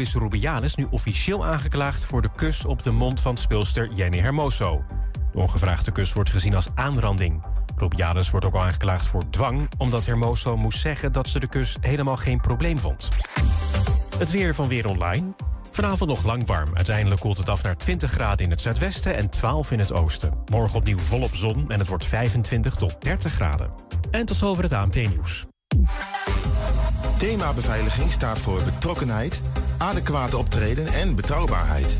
is Rubiales nu officieel aangeklaagd voor de kus op de mond van speelster Jenny Hermoso. De ongevraagde kus wordt gezien als aanranding. Rubiales wordt ook aangeklaagd voor dwang, omdat Hermoso moest zeggen dat ze de kus helemaal geen probleem vond. Het weer van Weer Online. Vanavond nog lang warm. Uiteindelijk koelt het af naar 20 graden in het zuidwesten en 12 in het oosten. Morgen opnieuw volop zon en het wordt 25 tot 30 graden. En tot zover het ANP-nieuws. Thema beveiliging staat voor betrokkenheid, adequate optreden en betrouwbaarheid.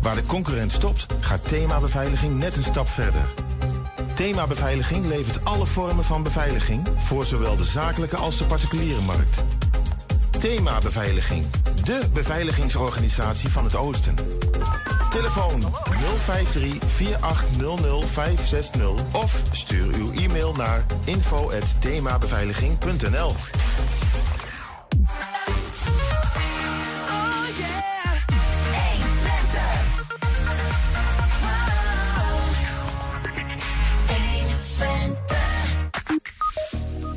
Waar de concurrent stopt, gaat thema beveiliging net een stap verder. Thema beveiliging levert alle vormen van beveiliging voor zowel de zakelijke als de particuliere markt. Thema beveiliging, de beveiligingsorganisatie van het Oosten. Telefoon 053 4800 560 of stuur uw e-mail naar info@themabeveiliging.nl.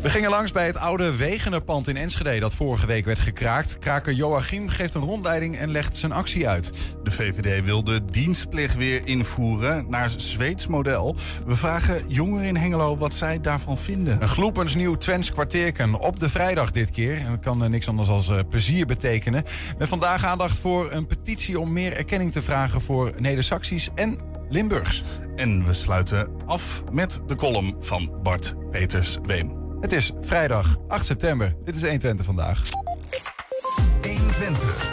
We gingen langs bij het oude Wegenerpand in Enschede dat vorige week werd gekraakt. Kraker Joachim geeft een rondleiding en legt zijn actie uit. De VVD wil de dienstplicht weer invoeren naar Zweeds model. We vragen jongeren in Hengelo wat zij daarvan vinden. Een gloepens nieuw Twents kwartierken op de vrijdag dit keer. En dat kan eh, niks anders als uh, plezier betekenen. Met vandaag aandacht voor een petitie om meer erkenning te vragen voor Neder-Saxisch en Limburgs. En we sluiten af met de column van Bart Peters Weem. Het is vrijdag 8 september. Dit is 120 vandaag. 120.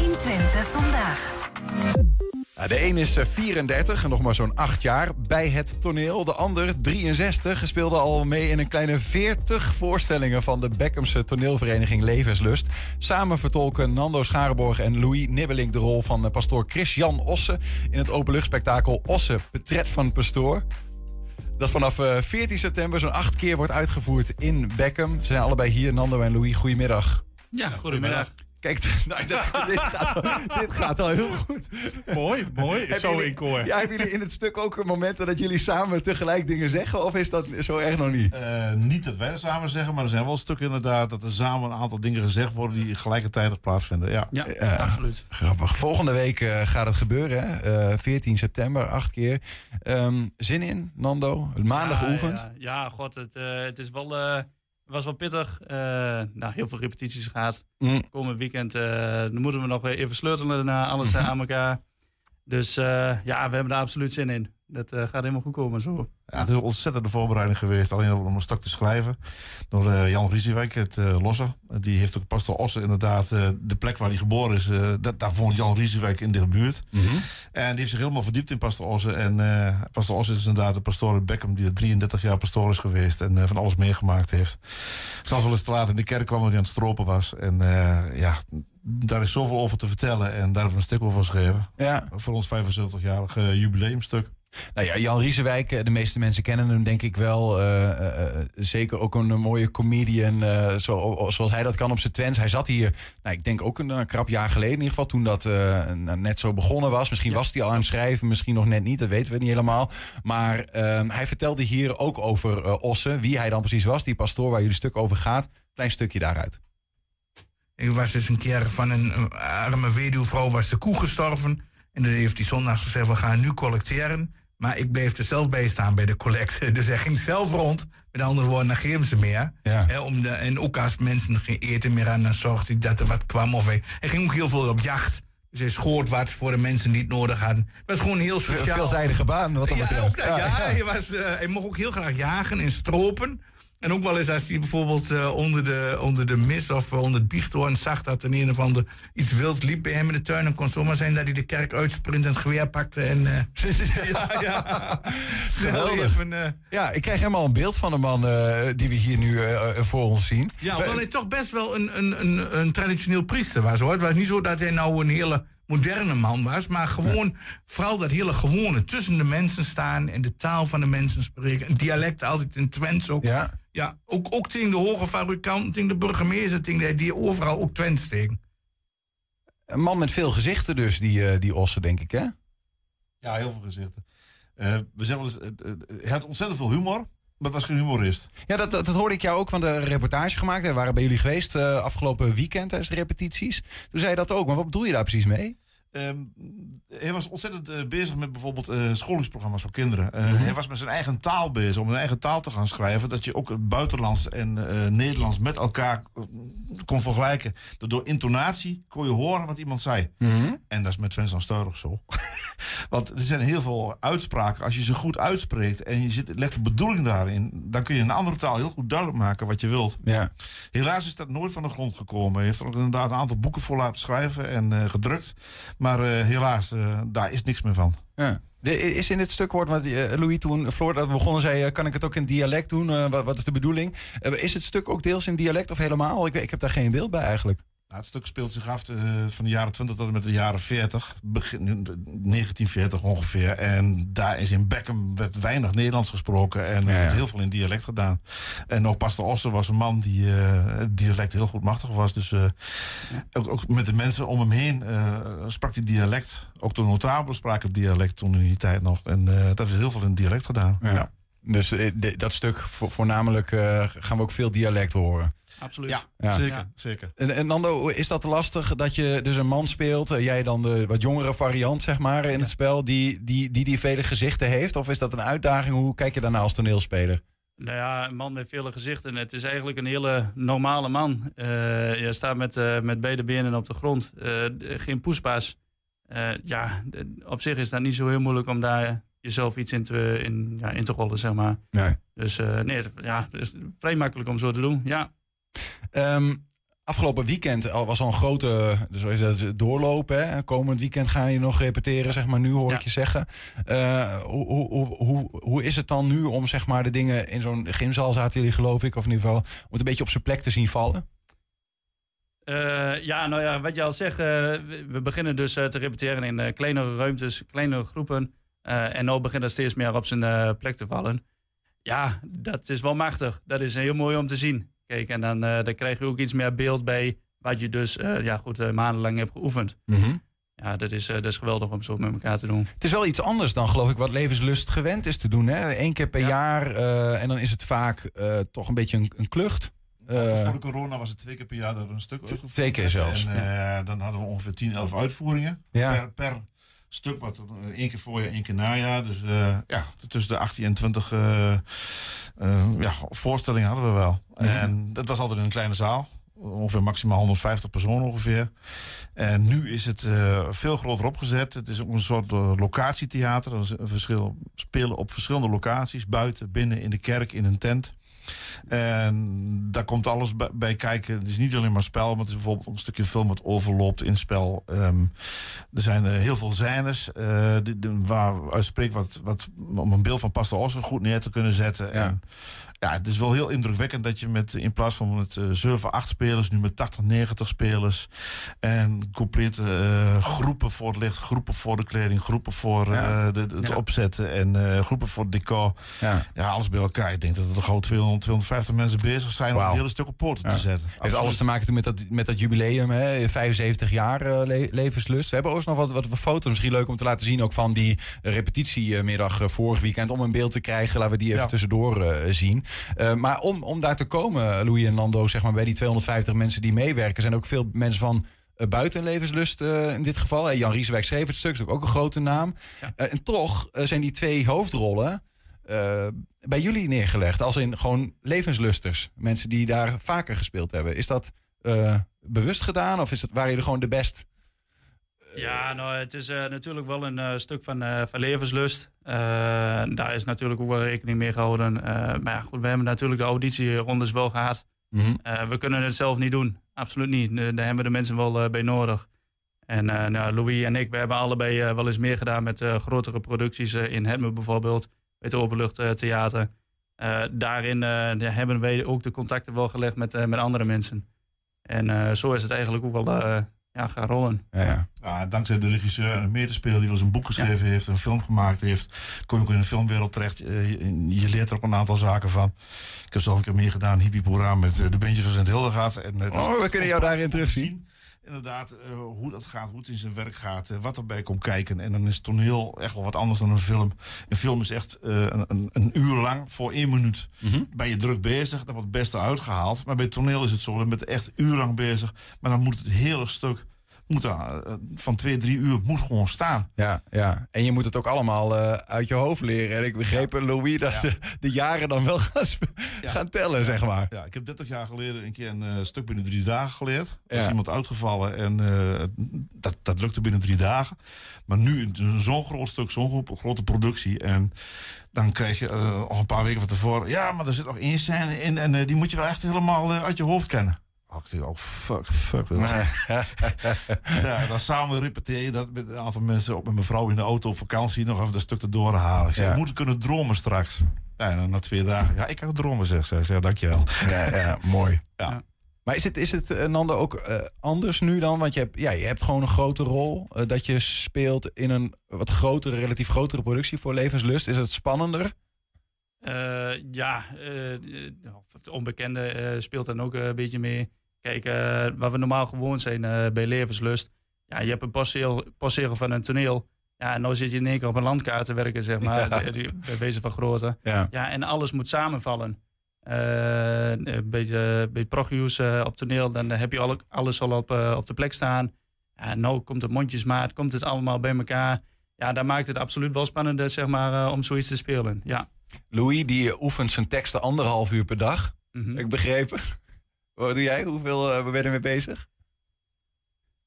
120 vandaag. de een is 34 en nog maar zo'n 8 jaar bij het toneel. De ander, 63, speelde al mee in een kleine 40 voorstellingen van de Beckhamse toneelvereniging Levenslust. Samen vertolken Nando Scharenborg en Louis Nibbelink de rol van pastoor Chris-Jan Osse in het openluchtspektakel Osse, Petret van Pastoor. Dat vanaf 14 eh, september zo'n acht keer wordt uitgevoerd in Beckham. Ze zijn allebei hier, Nando en Louis. Goedemiddag. Ja, goedemiddag. Kijk, nou, dit, gaat, dit, gaat, al heel goed. Mooi, mooi. zo in koor. Ja, hebben jullie in het stuk ook momenten dat jullie samen tegelijk dingen zeggen? Of is dat zo erg nog niet? Uh, niet dat wij het samen zeggen, maar er zijn wel stukken inderdaad... dat er samen een aantal dingen gezegd worden die gelijkertijd plaatsvinden. Ja, ja uh, absoluut. Grappig. Volgende week uh, gaat het gebeuren, hè? 14 september, acht keer. Um, zin in, Nando? Maandag ja, geoefend? Ja, ja, god, het, het is wel was wel pittig. Uh, nou, heel veel repetities gehad. Mm. Komend weekend uh, dan moeten we nog weer even sleutelen naar alles -hmm. aan elkaar. Dus ja, we hebben daar absoluut zin in. Dat gaat helemaal goed komen zo. Ja, het is een ontzettende voorbereiding geweest. Alleen om een stuk te schrijven. Door uh, Jan Riesiewijk, het uh, Losse. Die heeft ook Pastor Osse inderdaad. Uh, de plek waar hij geboren is. dat, daar woont Jan Riesiewijk in de buurt. Mm -hmm. En die heeft zich helemaal verdiept in Pastor Osse. En Pastor Osse is inderdaad de pastoor in Beckham. Die er 33 jaar pastoor is geweest. En van alles meegemaakt heeft. Zelfs wel eens te laat in de kerk kwam. Waar hij aan het stropen was. En ja, daar is zoveel over te vertellen. En daar hebben we een stuk over geschreven. Ja. Voor ons 75-jarige jubileumstuk. Nou ja, Jan Riesewijk, de meeste mensen kennen hem denk ik wel. Uh, uh, zeker ook een, mooie comedian, uh, zo, zoals hij dat kan op zijn twens. Hij zat hier, nou, ik denk ook een, een, krap jaar geleden in ieder geval, toen dat net zo begonnen was. Misschien was hij al aan het schrijven, misschien nog net niet, dat weten we niet helemaal. Maar ehm, hij vertelde hier ook over Ossen, wie hij dan precies was, die pastoor waar jullie stuk over gaat. Klein stukje daaruit. Ik was dus een keer van een arme weduwvrouw, was de koe gestorven. En dan heeft hij zondags gezegd, we gaan nu collecteren. Maar ik bleef er zelf bij staan bij de collecte. Dus hij ging zelf rond. Met andere woorden, geven ze meer. Om de, en ook als mensen geen eten meer aan, dan zorgde hij dat er wat kwam. Of hij, hij ging ook heel veel op jacht. Dus hij schoot wat voor de mensen die het nodig hadden. Het was gewoon heel sociaal. Een veelzijdige baan, wat dan betreft. Ja, ja, Hij, was, uh, hij mocht ook heel graag jagen en stropen. En ook wel eens als hij bijvoorbeeld uh, onder, de, onder de mis of uh, onder het biechthoorn zag dat er een of ander iets wild liep bij hem in de tuin. Dan kon zomaar zijn dat hij de kerk uitsprint en het geweer pakte. En, uh, ja, ja. Even, ja, ik krijg helemaal een beeld van de man die we hier nu voor ons zien. Ja, hoewel hij toch best wel een, een, een, een traditioneel priester was hoor. Het was niet zo dat hij nou een hele moderne man was, maar gewoon vooral dat hele gewone tussen de mensen staan en de taal van de mensen spreken. Een dialect altijd in Twents ook. Ja, ja ook, ook tegen de hoge fabrikanten, tegen de burgemeester, tegen die overal ook Twents tegen. Een man met veel gezichten dus, die, uh, die Ossen, denk ik, hè? Ja, heel veel gezichten. Uh, we zeggen wel eens, uh, hij had ontzettend veel humor. Wat was geen humorist? Ja, dat, dat, hoorde ik jou ook van de reportage gemaakt. We waren bij jullie geweest uh, afgelopen weekend tijdens de repetities. Toen zei je dat ook. Maar wat bedoel je daar precies mee? Um, hij was ontzettend uh, bezig met bijvoorbeeld uh, scholingsprogramma's voor kinderen. Uh, mm -hmm. Hij was met zijn eigen taal bezig, om een eigen taal te gaan schrijven. Dat je ook het buitenlands en Nederlands met elkaar kon vergelijken. Door intonatie kon je horen wat iemand zei. -hmm. En dat is met Vincent Steurig zo. Want er zijn heel veel uitspraken. Als je ze goed uitspreekt en je zit, legt de bedoeling daarin... dan kun je in een andere taal heel goed duidelijk maken wat je wilt. Ja. Helaas is dat nooit van de grond gekomen. Hij heeft er ook inderdaad een aantal boeken voor laten schrijven en gedrukt. Maar uh, helaas, uh, daar is niks meer van. Ja. Is in dit stuk hoort wat uh, Louis toen, Floor, dat begonnen zei, kan ik het ook in dialect doen? Wat, wat, is de bedoeling? is het stuk ook deels in dialect of helemaal? Ik, ik heb daar geen beeld bij eigenlijk. Nou, het stuk speelt zich af uh, van de jaren 20 tot en met de jaren 40, begin 1940 ongeveer. En daar is in Beckham werd weinig Nederlands gesproken en er ja, heel veel in dialect gedaan. En ook Pastor Oster was een man die uh, dialect heel goed machtig was. Dus uh, ook, ook, met de mensen om hem heen sprak hij dialect. Ook de notabelen spraken dialect toen in die tijd nog. En dat is heel veel in dialect gedaan. Ja. Dus dat stuk vo voornamelijk gaan we ook veel dialect horen. Absoluut. Ja, ja. zeker. Ja. zeker. En, en Nando, is dat lastig dat je dus een man speelt, jij dan de wat jongere variant zeg maar in ja. het spel, die, die, die die vele gezichten heeft? Of is dat een uitdaging? Hoe kijk je daarna als toneelspeler? Nou ja, een man met vele gezichten. Het is eigenlijk een hele normale man. Uh, je staat met, uh, met beide benen op de grond. Uh, geen poespaas. ja, op zich is dat niet zo heel moeilijk om daar jezelf iets in te, in, ja, in te rollen, zeg maar. Nee. Dus nee, ja, het is vrij makkelijk om zo te doen, ja. Um, afgelopen weekend was al een grote dus doorlopen. Hè? Komend weekend ga je nog repeteren, zeg maar. Nu hoor ja. ik je zeggen. Uh, hoe, hoe, hoe, hoe is het dan nu om zeg maar, de dingen in zo'n gymzaal zaten jullie, geloof ik, of in ieder geval om het een beetje op zijn plek te zien vallen? Uh, ja, nou ja, wat je al zegt, uh, we beginnen dus te repeteren in kleinere ruimtes, kleinere groepen. en nu begint dat steeds meer op zijn plek te vallen. Ja, dat is wel machtig. Dat is heel mooi om te zien. Kijk, en dan, uh, dan krijg je ook iets meer beeld bij wat je dus uh, ja, goed, uh, maandenlang hebt geoefend. Mm -hmm. Ja, dat is, dat is geweldig om zo met elkaar te doen. Het is wel iets anders dan, geloof ik, wat levenslust gewend is te doen. Hè? Eén keer per ja. jaar en dan is het vaak toch een beetje een, een klucht. voor de corona was het twee keer per jaar dat er een stuk uitgevoerd Twee keer zelfs. En ja. dan hadden we ongeveer 10, 11 uitvoeringen per, per stuk. Wat één keer voorjaar, één keer najaar. Dus ja, tussen de 18 en 20 uh, ja, voorstellingen hadden we wel. Mm -hmm. En dat was altijd in een kleine zaal. Ongeveer maximaal 150 personen ongeveer. En nu is het uh, veel groter opgezet. Het is ook een soort uh, locatietheater. Dat is een verschil, spelen op verschillende locaties. Buiten, binnen, in de kerk, in een tent. En daar komt alles bij kijken. Het is niet alleen maar spel, maar het is bijvoorbeeld een stukje film wat overloopt in spel. Um, er zijn uh, heel veel scènes uh, die, die, waar uitspreekt wat, wat om een beeld van Pastor Oscar goed neer te kunnen zetten. Ja. En, ja, het is wel heel indrukwekkend dat je met in plaats van met uh, 7, 8 spelers, nu met 80, 90 spelers. En complete uh, groepen voor het licht, groepen voor de kleding, groepen voor Ja. de, de- het Ja. opzetten en uh, groepen voor het decor. Ja. Ja, alles bij elkaar. Ik denk dat er gewoon 200, 250 mensen bezig zijn om het hele stuk op poorten te zetten. Heeft alles te maken met dat, met dat jubileum, hè? 75 jaar eh, le- levenslust. We hebben ook nog wat, wat foto's, misschien leuk om te laten zien, ook van die repetitiemiddag eh, vorig weekend, om een beeld te krijgen. Laten we die even tussendoor eh, zien. Eh, maar om, om daar te komen, Louis en Nando, zeg maar, bij die 250 mensen die meewerken, zijn ook veel mensen van eh, buiten levenslust eh, in dit geval. Jan Rieswijk schreef het stuk, is ook, een grote naam. Ja. En toch zijn die twee hoofdrollen bij jullie neergelegd. Als in gewoon levenslusters. Mensen die daar vaker gespeeld hebben. Is dat bewust gedaan of is dat, waren jullie gewoon de best? Ja, nou, het is natuurlijk wel een stuk van, van levenslust. Eh, daar is natuurlijk ook wel rekening mee gehouden. Eh, maar ja, goed, we hebben natuurlijk de auditierondes wel gehad. Eh, we kunnen het zelf niet doen. Absoluut niet. Daar hebben we de mensen wel bij nodig. En nou, Louis en ik, we hebben allebei wel eens meer gedaan met grotere producties in Hetme bijvoorbeeld. Bij het Openluchttheater. Daarin hebben wij ook de contacten wel gelegd met, met andere mensen. En zo is het eigenlijk ook wel ja, gaan rollen. Ja, ja. Ja, dankzij de regisseur en de medespeler die wel eens een boek geschreven heeft, een film gemaakt heeft, kom je ook in de filmwereld terecht. Eh, je, je leert er ook een aantal zaken van. Ik heb zelf een keer meegedaan, Hippie Boera, met eh, de bandjes van Sint Hildegard. En, eh, Oh, we kunnen jou daarin terugzien. Inderdaad uh, hoe dat gaat, hoe het in zijn werk gaat, uh, wat erbij komt kijken. En dan is toneel echt wel wat anders dan een film. Een film is echt uh, een, een, uur lang voor één minuut. Mm -hmm. Ben je druk bezig, dan wordt het beste uitgehaald. Maar bij toneel is het zo, dan ben je echt urenlang bezig. Maar dan moet het hele stuk moet uh, van twee, drie uur moet gewoon staan. Ja, ja. En je moet het ook allemaal uh, uit je hoofd leren. En ik begreep, ja. Louis, dat ja. de, de, jaren dan wel gaan, ja. gaan tellen, zeg maar. Ja, ik heb 30 jaar geleden een keer een uh, stuk binnen drie dagen geleerd. Er is iemand uitgevallen en dat, dat lukte binnen drie dagen. Maar nu zo'n groot stuk, zo'n grote productie. En dan krijg je al een paar weken van tevoren... ja, maar er zit nog één scène in en die moet je wel echt helemaal uit je hoofd kennen. Oh, fuck, fuck. ja, dan samen repeteer je dat met een aantal mensen, ook met mijn vrouw in de auto op vakantie, nog even dat stuk te doorhalen. Ik zeg, ja. moet kunnen dromen straks. Ja, en dan na twee dagen, ja, ik kan dromen, zeg ze. Zeg, dankjewel. Ja, ja mooi. Ja. ja. Maar is het, is het uh, Nando, ook uh, anders nu dan? Want je hebt, ja, je hebt gewoon een grote rol. Uh, dat je speelt in een wat grotere, relatief grotere productie voor Levenslust. Is het spannender? Uh, ja, uh, het onbekende uh, speelt dan ook een beetje mee. Kijk, waar we normaal gewoon zijn bij Levenslust. Ja, je hebt een passeel, passeel van een toneel. Ja, en nou zit je in één keer op een landkaart te werken, zeg maar. Ja. Bij wezen van grootte. Ja. ja, en alles moet samenvallen. een beetje, bij progius op toneel, dan heb je al, alles al op, op de plek staan. Ja, nou komt het mondjesmaat, komt het allemaal bij elkaar. Ja, daar maakt het absoluut wel spannender, zeg maar, om zoiets te spelen. Ja. Louis die oefent zijn teksten anderhalf uur per dag. Mm -hmm. Ik begrepen. Wat doe jij? Hoeveel uh, ben je ermee bezig?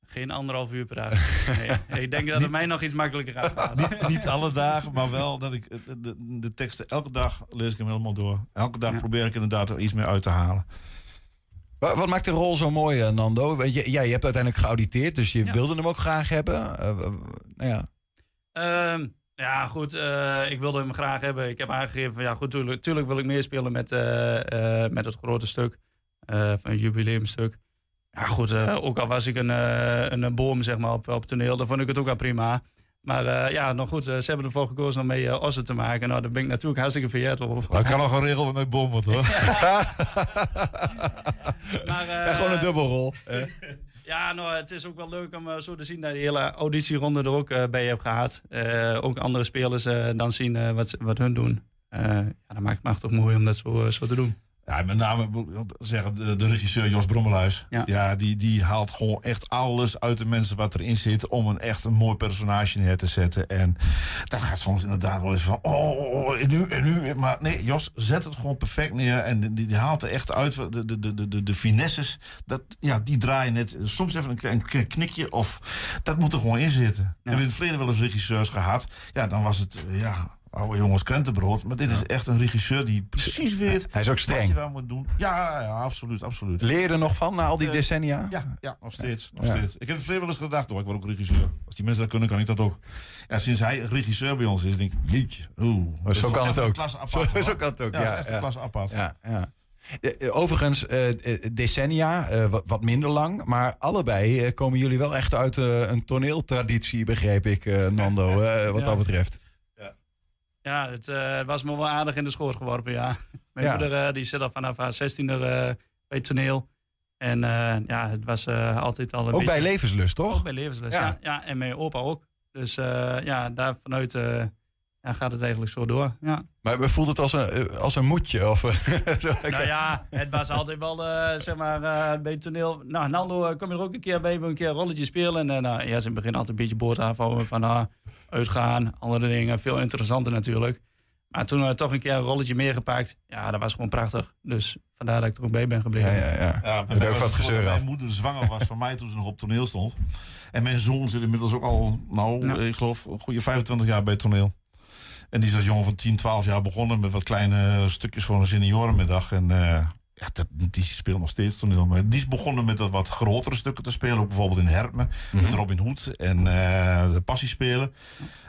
Geen anderhalf uur per dag. Nee, ik denk dat het mij nog iets makkelijker gaat. niet, niet, alle dagen, maar wel dat ik de, de, de, teksten elke dag lees ik hem helemaal door. Elke dag ja. probeer ik inderdaad er iets meer uit te halen. Wat, wat maakt de rol zo mooi, Nando? Want je, ja, je hebt uiteindelijk geauditeerd, dus je ja. wilde hem ook graag hebben. Uh, nou ja. Um, ja, goed. Uh, ik wilde hem graag hebben. Ik heb aangegeven van ja, goed, tuurlijk, tuurlijk wil ik meespelen met, uh, uh, met het grote stuk. Van een jubileumstuk. Ja, goed. ook al was ik een, een boom zeg maar, op, op toneel, dan vond ik het ook wel prima. Maar ja, nog goed, ze hebben ervoor gekozen om mee Ossen te maken. Nou, daar ben ik natuurlijk hartstikke op. Dat kan nog een regel met boom, hoor. maar, ja, gewoon een dubbelrol. Ja, nou, het is ook wel leuk om zo te zien dat je hele auditieronde er ook bij hebt gehad. Ook andere spelers dan zien wat, wat hun doen. ja, dat maakt het toch mooi om dat zo, zo te doen. Ja, met name zeggen de, de regisseur Jos Brommelhuis. Ja. ja, die, die haalt gewoon echt alles uit de mensen wat erin zit. om een echt een mooi personage neer te zetten. En dat gaat soms inderdaad wel eens van. Oh, en nu, en nu. Maar nee, Jos zet het gewoon perfect neer. En die, die haalt er echt uit de, de, de, de, de finesses. Dat, ja, die draaien net. Soms even een klein knikje. Of dat moet er gewoon in zitten. Ja. En we in het verleden wel eens regisseurs gehad. Ja, dan was het. Ja, oude jongens krentenbrood. Maar dit is echt een regisseur die precies weet... Hij is ook streng. Wat je wel moet doen. Ja, ja, absoluut, absoluut. Leer je er nog van na al die decennia? Ja, ja nog steeds. Nog steeds. Ik heb veel wel eens gedacht, hoor, ik word ook regisseur. Als die mensen dat kunnen, kan ik dat ook. Ja, sinds hij regisseur bij ons is, denk ik, jeetje. Oeh, zo kan het ook. Apart, zo, zo, kan het ook, ja. is echt een klasse apart. Ja, ja. Overigens, uh, decennia, wat, wat, minder lang. Maar allebei komen jullie wel echt uit een toneeltraditie, begreep ik, Nando, wat dat betreft. Ja, het uh, was me wel aardig in de schoot geworpen, ja. Mijn ja. moeder uh, die zit al vanaf haar zestiende uh, bij het toneel. En ja, het was altijd al een Ook bij Levenslust, toch? Ook bij Levenslust, ja. ja. ja. En mijn opa ook. Dus ja, daar vanuit ja, gaat het eigenlijk zo door, ja. Maar voelt het als een, als een moedje? Of, zo, nou ja, het was altijd wel, zeg maar, bij het toneel... Nou, Nando, kom je er ook een keer bij, we een keer een rolletje spelen. En nou, ja, ze beginnen altijd een beetje boord afhouden van... Uh, uitgaan, andere dingen. Veel interessanter natuurlijk. Maar toen we toch een keer een rolletje meer gepakt. Ja, dat was gewoon prachtig. Dus vandaar dat ik er ook bij ben gebleven. Ja, ja, ja. ja bij wat gezeur Mijn moeder zwanger was van mij toen ze nog op toneel stond. En mijn zoon zit inmiddels ook al, nou, ik geloof, een goede 25 jaar bij toneel. En die is als jongen van 10, 12 jaar begonnen met wat kleine stukjes voor een seniorenmiddag. En uh, ja, dat, die speelt nog steeds toneel. Maar die is begonnen met wat, wat grotere stukken te spelen. Ook bijvoorbeeld in Herpen. Met mhm. Robin Hood en uh, de Passie spelen.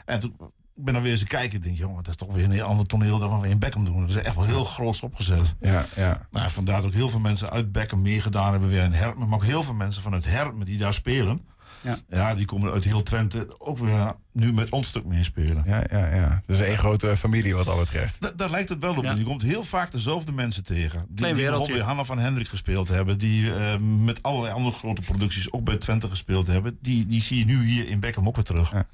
En toen ik ben dan weer eens kijken. Ik denk, jongen, dat is toch weer een heel ander toneel dan we in Beckham doen. Dat is echt wel heel groot opgezet. Ja, ja. Nou, vandaar dat ook heel veel mensen uit Beckham meegedaan hebben weer in Herpen. Maar ook heel veel mensen vanuit Herpen die daar spelen. Ja. Ja, die komen uit heel Twente ook weer nu met ons stuk meespelen. Ja, ja, ja. Dus één grote familie wat dat betreft. Da- daar lijkt het wel op. Ja. Je komt heel vaak dezelfde mensen tegen. Die, die bijvoorbeeld bij Hanna van Hendrik gespeeld hebben. Die eh, met allerlei andere grote producties ook bij Twente gespeeld hebben. Die, die zie je nu hier in Beckham ook weer terug. Ja.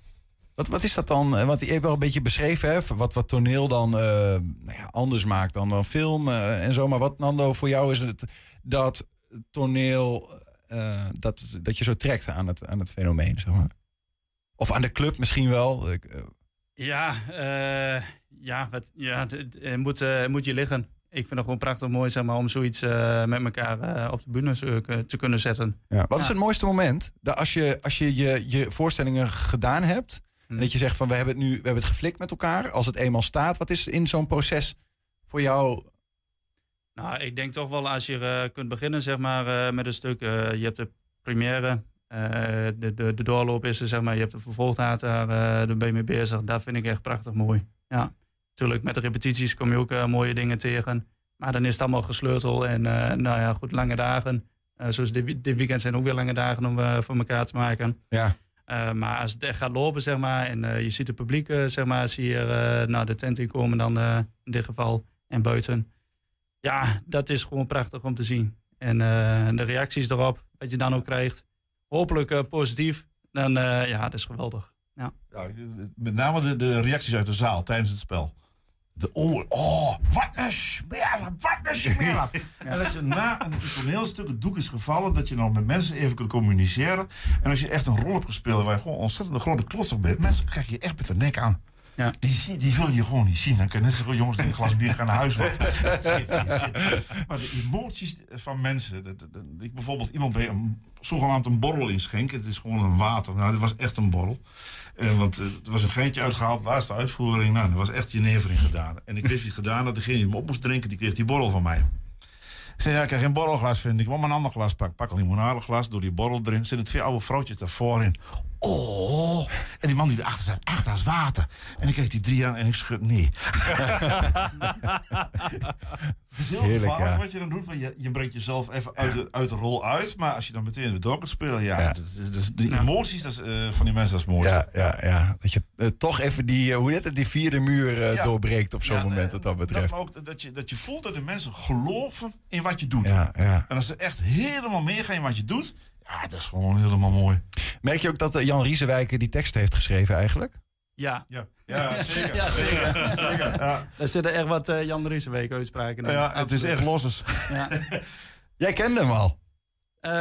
Wat, wat is dat dan? Eh, Want je hebt wel een beetje beschreven, hè, wat, wat toneel dan eh, nou ja, anders maakt dan, dan film en zo. Maar wat, Nando, voor jou is het dat toneel, eh, dat, dat je zo trekt aan het, aan het fenomeen, zeg maar? Of aan de club misschien wel? Ik, eh, Ja, eh, ja, wat, ja het- moet, moet je liggen. Ik vind het gewoon prachtig mooi zeg maar, om zoiets eh, met elkaar eh, op de bühne te, te kunnen zetten. ja. Wat is het mooiste moment? Dat als je, als je, je je voorstellingen gedaan hebt, en Hm. dat je zegt van we hebben het nu we hebben het geflikt met elkaar. Als het eenmaal staat, wat is in zo'n proces voor jou? Nou, ik denk toch wel als je eh, kunt beginnen zeg maar, eh, met een stuk. eh, je hebt de première, de, de, de doorloop is er, zeg maar. Je hebt de vervolgdata, daar, daar ben je mee bezig. Dat vind ik echt prachtig mooi. Ja, natuurlijk met de repetities kom je ook mooie dingen tegen. Maar dan is het allemaal gesleuteld en nou ja, goed, lange dagen. Zoals dit, dit weekend zijn ook weer lange dagen om voor elkaar te maken. Ja. Maar als het echt gaat lopen, zeg maar, en je ziet het publiek, eh, zeg maar, zie je naar de tent in komen dan in dit geval en buiten. Ja, dat is gewoon prachtig om te zien. En eh, de reacties erop, wat je dan ook krijgt, hopelijk eh, positief, dan eh, ja, dat is geweldig. Ja, met name de, de reacties uit de zaal tijdens het spel. De oh, oh wat een smeer, wat een smeer. En dat je na een toneelstuk het doek is gevallen, dat je nog met mensen even kunt communiceren. En als je echt een rol hebt gespeeld waar je gewoon ontzettend een grote klots op bent, mensen krijg je echt met de nek aan. Ja. Die, die willen je gewoon niet zien. Dan kun je net zo goed jongens die een glas bier gaan naar huis. Want dat zin. Maar de emoties van mensen. Dat, dat- dat- ik bijvoorbeeld iemand bij een zogenaamd een borrel inschenken. Het is gewoon een water. Nou, dit was echt een borrel. Eh, want eh, er was een geintje uitgehaald, laatste uitvoering. Nou, er was echt jenever in gedaan. En ik wist het gedaan had. Degene die hem op moest drinken, die kreeg die borrel van mij. Ik zei, ja, ik krijg geen borrelglas, vind ik. Ik wil maar een ander glas pakken. Pak een limonadeglas, doe die borrel erin. Zitten twee oude vrouwtjes daarvoor in. Oh. En die man die erachter zat, ach, dat is water. En ik kijk die drie aan en ik schud nee. Het is heel Heerlijk, gevaarlijk ja. wat je dan doet. Want je, je brengt jezelf even uit, de, uit de rol uit. Maar als je dan meteen door kunt spelen, ja. Ja. dat- dat- dat- de emoties dat is, eh, van die mensen, dat is mooiste. Ja, ja, ja. Dat je eh, toch even die, eh, hoe heet het, die vierde muur doorbreekt op zo'n moment wat dat betreft. maar ook dat, je, dat je voelt dat de mensen geloven in wat je doet. Ja, ja. En als ze echt helemaal meegaan in wat je doet, ja, dat is gewoon helemaal mooi. Merk je ook dat eh, Jan Riesewijker die tekst heeft geschreven eigenlijk? Ja, Ja, ja zeker. ja zeker. zeker. Ja. Daar zitten echt wat eh, Jan Rieseweek uitspraken in. Ja, het is echt losses. Ja. Jij kende hem al. Eh,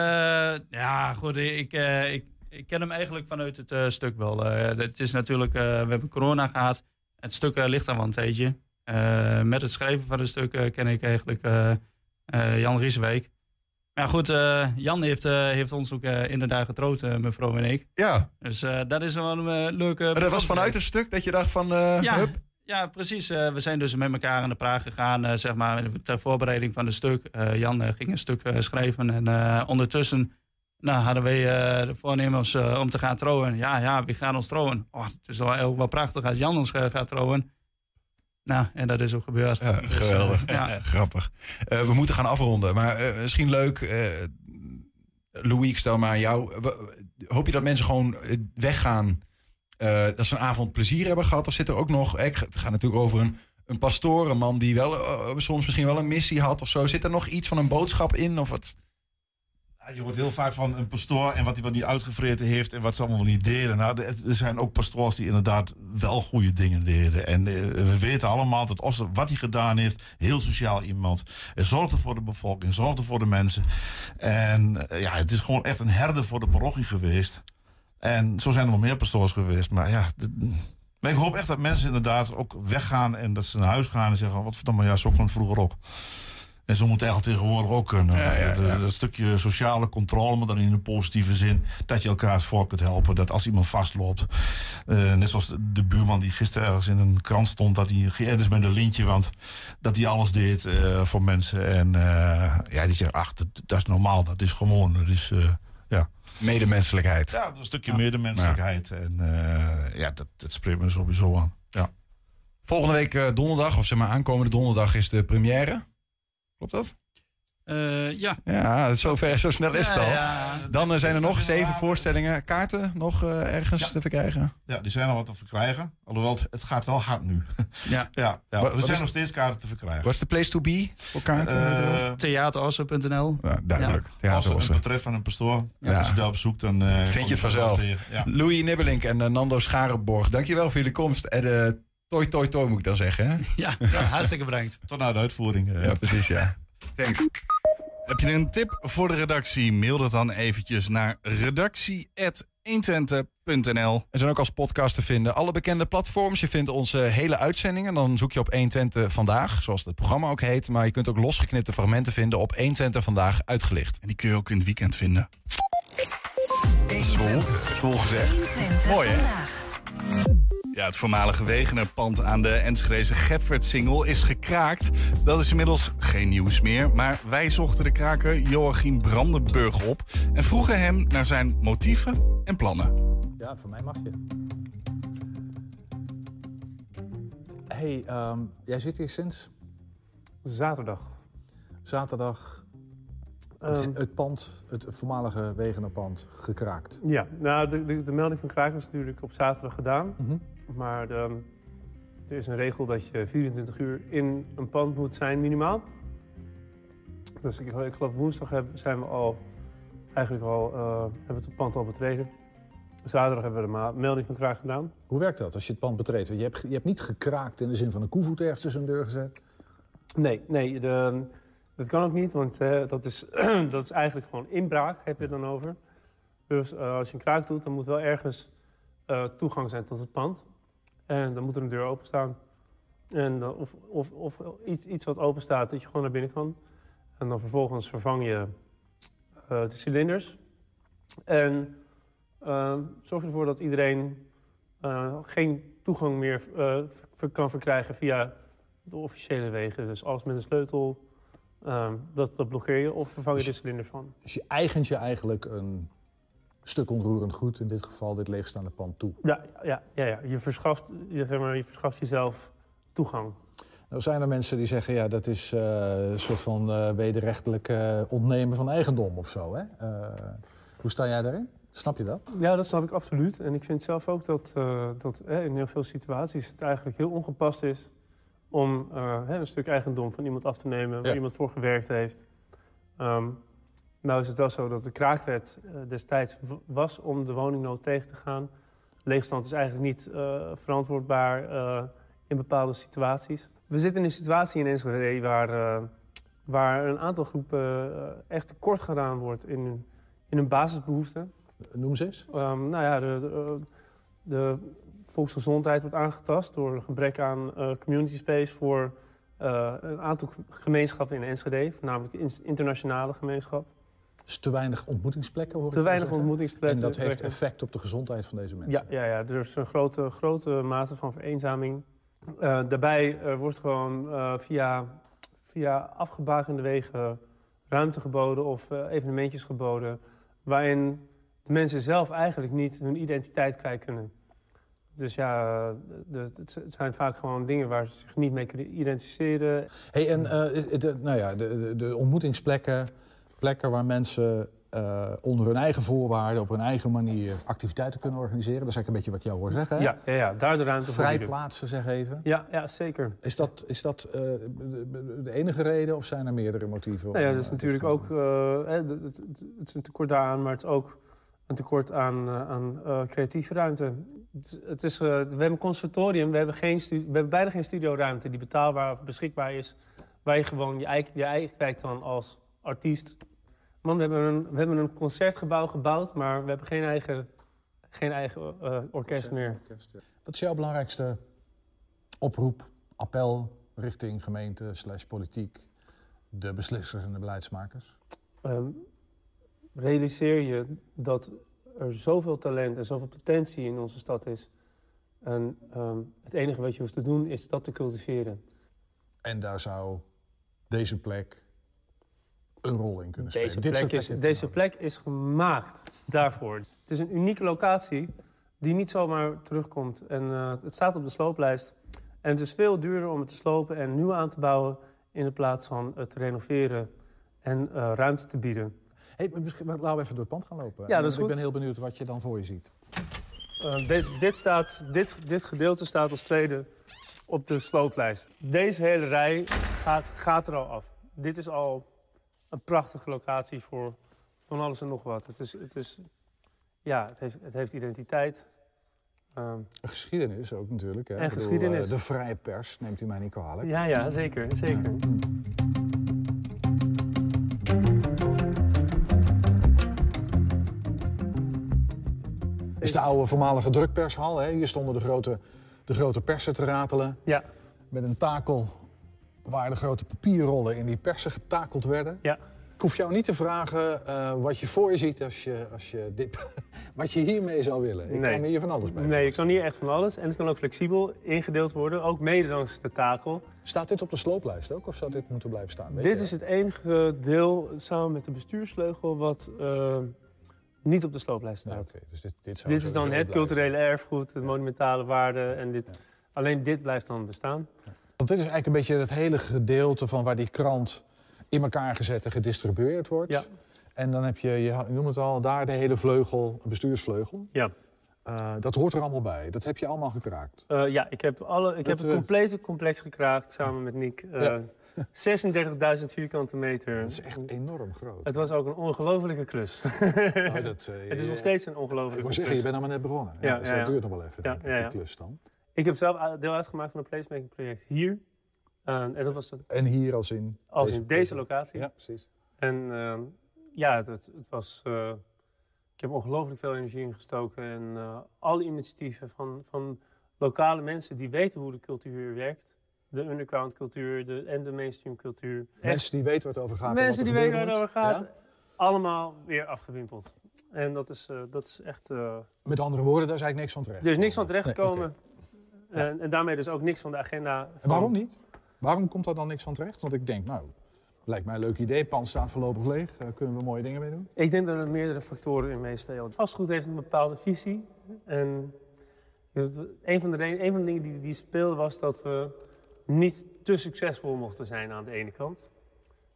ja, goed. Ik, eh, ik, ik ken hem eigenlijk vanuit het eh, stuk wel. Eh, het is natuurlijk, eh, we hebben corona gehad. Het stuk eh, ligt wel een tijdje. Eh, met het schrijven van het stuk eh, ken ik eigenlijk eh, eh, Jan Riesweek. Maar goed, eh, Jan heeft, eh, heeft ons ook eh, inderdaad getrouwd, eh, mevrouw en ik. Ja, Dus dat is wel een leuke... maar dat was vanuit het stuk dat je dacht van, Ja, hup. ja, precies. We zijn dus met elkaar aan de praat gegaan, zeg maar, ter voorbereiding van het stuk. Jan ging een stuk schrijven en ondertussen nou, hadden wij de voornemens om te gaan trouwen. Ja, ja, wie gaat ons trouwen? Oh, het is wel, wel prachtig als Jan ons gaat trouwen. Nou, en dat is ook gebeurd. Ja, Dus, eh, geweldig. ja. Grappig. Eh, we moeten gaan afronden, maar eh, misschien leuk. eh, Louis, ik stel maar aan jou. Hoop je dat mensen gewoon eh, weggaan, eh, dat ze een avond plezier hebben gehad? Of zit er ook nog, eh, ik het gaat natuurlijk over een, een pastoor, een man die wel eh, soms misschien wel een missie had of zo. Zit er nog iets van een boodschap in? Of wat? Je hoort heel vaak van een pastoor en wat hij wat niet uitgevreten heeft en wat ze allemaal niet deden. Nou, er zijn ook pastoors die inderdaad wel goede dingen deden. En eh, we weten allemaal dat wat hij gedaan heeft, heel sociaal iemand. Hij zorgde voor de bevolking, zorgde voor de mensen. En eh, ja, het is gewoon echt een herder voor de parochie geweest. En zo zijn er wel meer pastoors geweest. Maar ja, maar ik hoop echt dat mensen inderdaad ook weggaan en dat ze naar huis gaan en zeggen: wat verdomme, ja, zo het vroeger ook. En zo moet eigenlijk tegenwoordig ook kunnen. Ja, ja, Dat- ja. Dat stukje sociale controle, maar dan in een positieve zin. Dat je elkaar voor kunt helpen. Dat als iemand vastloopt. eh, net zoals de, de buurman die gisteren ergens in een krant stond. Dat hij geëerd is met een lintje. Want dat hij alles deed eh, voor mensen. En eh, ja, die zegt, ach, dat, dat is normaal. Dat is gewoon. Dat is, eh, ja. Medemenselijkheid. ja, een stukje medemenselijkheid. En eh, ja, dat, dat spreekt me sowieso aan. Ja. Volgende week eh, donderdag, of zeg maar aankomende donderdag, is de première. Klopt dat? Uh, ja. Ja, zo, ver, zo snel is het al. Ja, Dan uh, zijn er nog zeven voorstellingen. Kaarten nog uh, ergens Ja. te verkrijgen? Ja, die zijn al wat te verkrijgen. Alhoewel, het, het gaat wel hard nu. Ja. ja, er wat zijn is- nog steeds kaarten te verkrijgen. Wat is de place to be voor kaarten? Eh, Theaterosso.nl. ja, duidelijk. als was een er. portret van een pastoor. Ja. Als je daar op zoekt, dan eh, kom je het vanzelf. Louis Nibbelink en eh, Nando Scharenborg. Dankjewel voor jullie komst. En eh toi toi toi moet ik dan zeggen. Hè? Ja, ja, hartstikke bedankt. Tot na de uitvoering. eh. Ja, precies ja. Thanks. Heb je een tip voor de redactie? Mail dat dan eventjes naar redactie.120.nl. We zijn ook als podcast te vinden. Alle bekende platforms. Je vindt onze hele uitzendingen. Dan zoek je op 120 Vandaag, zoals het programma ook heet. Maar je kunt ook losgeknipte fragmenten vinden op 120 Vandaag uitgelicht. En die kun je ook in het weekend vinden. Zwol, zwol gezegd. 120 Mooi, hè? vandaag. Ja, het voormalige Wegener-pand aan de Enschedeze Gepfert-singel is gekraakt. Dat is inmiddels geen nieuws meer. Maar wij zochten de kraker Joachim Brandenburg op... en vroegen hem naar zijn motieven en plannen. Ja, voor mij mag je. hey, ehm, jij zit hier sinds Zaterdag. zaterdag. Ehm, het, pand, het voormalige Wegenerpand, gekraakt. ja, nou, de, de, de melding van kraak is natuurlijk op zaterdag gedaan. Mhm. Maar de, er is een regel dat je 24 uur in een pand moet zijn, minimaal. Dus ik, ik geloof woensdag hebben, zijn we al, eigenlijk al, eh, hebben we het pand al betreden. Zaterdag hebben we de melding van kraak gedaan. Hoe werkt dat als je het pand betreedt? Want je hebt, je hebt niet gekraakt in de zin van een koevoet ergens tussen een deur gezet. Nee, nee de, dat kan ook niet, want eh, dat, is, dat is eigenlijk gewoon inbraak, heb je het dan over. Dus eh, als je een kraak doet, dan moet wel ergens toegang zijn tot het pand. En dan moet er een deur openstaan. En dan, of of, of iets, iets wat open staat, dat je gewoon naar binnen kan. En dan vervolgens vervang je eh, de cilinders. En eh, zorg ervoor dat iedereen eh, geen toegang meer eh, kan verkrijgen via de officiële wegen. Dus alles met een sleutel, ehm, dat, dat blokkeer je of vervang je de cilinder van. Dus je eigent je eigenlijk een stuk onroerend goed, in dit geval dit leegstaande pand, toe. Ja, ja, ja, ja. Je, verschaft, je, zeg maar, je verschaft jezelf toegang. Nou zijn er mensen die zeggen, ja, dat is eh, een soort van eh wederrechtelijk eh, ontnemen van eigendom of zo. Hè? Hoe sta jij daarin? Snap je dat? Ja, dat snap ik absoluut. En ik vind zelf ook dat, dat in heel veel situaties het eigenlijk heel ongepast is om een stuk eigendom van iemand af te nemen waar Ja. iemand voor gewerkt heeft. Ehm, nou is het wel zo dat de kraakwet eh, destijds was om de woningnood tegen te gaan. Leegstand is eigenlijk niet eh, verantwoordbaar eh, in bepaalde situaties. We zitten in een situatie in Enschede waar, waar een aantal groepen echt tekort gedaan wordt in hun, in hun basisbehoeften. Noem ze eens. Ehm, nou ja, de, de, de volksgezondheid wordt aangetast door een gebrek aan community space voor een aantal gemeenschappen in Enschede, voornamelijk de in- internationale gemeenschap. Dus te weinig ontmoetingsplekken, hoor Te weinig ontmoetingsplekken. En dat heeft effect op de gezondheid van deze mensen. Ja, ja, ja, er is een grote, grote mate van vereenzaming. Eh, daarbij eh, wordt gewoon eh, via, via afgebakende wegen ruimte geboden of evenementjes geboden... waarin de mensen zelf eigenlijk niet hun identiteit kwijt kunnen. Dus ja, de, het zijn vaak gewoon dingen waar ze zich niet mee kunnen identificeren. Hey, en de, nou ja, de, de, de ontmoetingsplekken, plekken waar mensen eh, onder hun eigen voorwaarden, op hun eigen manier activiteiten kunnen organiseren. Dat is eigenlijk een beetje wat ik jou hoor zeggen. Hè? Ja, ja, ja, daar de ruimte voor bieden. Vrijplaatsen, zeg even. Ja, ja, zeker. Is dat, is dat eh, de, de enige reden of zijn er meerdere motieven? Nou ja, dat is natuurlijk ook eh, het, het, het is een tekort daaraan, maar het is ook een tekort aan, aan creatieve ruimte. Het, het is, we hebben een conservatorium, we hebben, geen we hebben bijna geen studioruimte die betaalbaar of beschikbaar is, waar je gewoon je eigen, je eigen kwijt kan als artiest. Man, we hebben, een, we hebben een concertgebouw gebouwd, maar we hebben geen eigen, geen eigen eh, orkest meer. Wat is jouw belangrijkste oproep, appel richting gemeente slash politiek, de beslissers en de beleidsmakers? Ehm, realiseer je dat er zoveel talent en zoveel potentie in onze stad is. En ehm, het enige wat je hoeft te doen is dat te cultiveren. En daar zou deze plek een rol in kunnen spelen. Deze Dit plek, is, deze plek is gemaakt daarvoor. Het is een unieke locatie die niet zomaar terugkomt. En eh, het staat op de slooplijst. En het is veel duurder om het te slopen en nieuw aan te bouwen... in de plaats van het te renoveren en eh, ruimte te bieden. Hey, misschien, laten we even door het pand gaan lopen. Ja, dat is Ik goed. ben heel benieuwd wat je dan voor je ziet. Eh, dit, dit, staat, dit, dit gedeelte staat als tweede op de slooplijst. Deze hele rij gaat, gaat er al af. Dit is al een prachtige locatie voor van alles en nog wat. Het, is, het, is, ja, het, heeft, het heeft identiteit. Ehm, Een geschiedenis ook natuurlijk. Hè? En Ik bedoel, geschiedenis. eh, de vrije pers, neemt u mij niet kwalijk. ja, ja, zeker. zeker. Is de oude voormalige drukpershal. Hè? Hier stonden de grote, de grote persen te ratelen. Ja. Met een takel waar de grote papierrollen in die persen getakeld werden. Ja. Ik hoef jou niet te vragen eh, wat je voor je ziet als je, als je dit, wat je hiermee zou willen. Ik Nee. kan hier van alles bij Nee, je kan hier echt van alles. En het kan ook flexibel ingedeeld worden, ook mede dankzij de takel. Staat dit op de slooplijst ook of zou dit moeten blijven staan? Weet Dit je? is het enige deel samen met de bestuursvleugel wat eh, niet op de slooplijst Ja, staat. oké. Dus dit, dit, zou Dit is dan het blijven. culturele erfgoed, de monumentale waarde en dit. Alleen dit blijft dan bestaan. Want dit is eigenlijk een beetje het hele gedeelte van waar die krant in elkaar gezet en gedistribueerd wordt. Ja. En dan heb je, je noemt het al, daar de hele vleugel, bestuursvleugel. Ja. Eh, dat hoort er allemaal bij. Dat heb je allemaal gekraakt. Eh, ja, ik heb, alle, ik Dat, heb het eh, complete complex gekraakt samen met Nick. Ja. 36.000 vierkante meter. Dat is echt enorm groot. Het was ook een ongelofelijke klus. Oh, dat, het is nog steeds een Ik ongelofelijke wou zeggen, klus. je bent nog maar net begonnen. Ja, dus dat duurt nog wel even, ik, die klus dan. Ik heb zelf deel uitgemaakt van een placemaking project hier. Eh, en dat was het, En hier als in... als in deze locatie. Ja, precies. En ehm, ja, het, het was. eh, ik heb ongelooflijk veel energie ingestoken. En eh, alle initiatieven van, van lokale mensen die weten hoe de cultuur werkt. De underground cultuur de, en de mainstream cultuur. Echt, Mensen die weten waar het over gaat. mensen die weten waar het over gaat. Ja? Allemaal weer afgewimpeld. En dat is, eh, dat is echt. Met andere woorden, daar is eigenlijk niks van terecht. er is niks van Nee, terechtgekomen. oké. En, en daarmee dus ook niks van de agenda. En Van, waarom niet? Waarom komt daar dan niks van terecht? Want ik denk, nou, lijkt mij een leuk idee. Pand staat voorlopig leeg. Daar kunnen we mooie dingen mee doen. Ik denk dat er meerdere factoren in meespelen. Vastgoed heeft een bepaalde visie. En een van de, een van de dingen die, die speelde was dat we niet te succesvol mochten zijn aan de ene kant.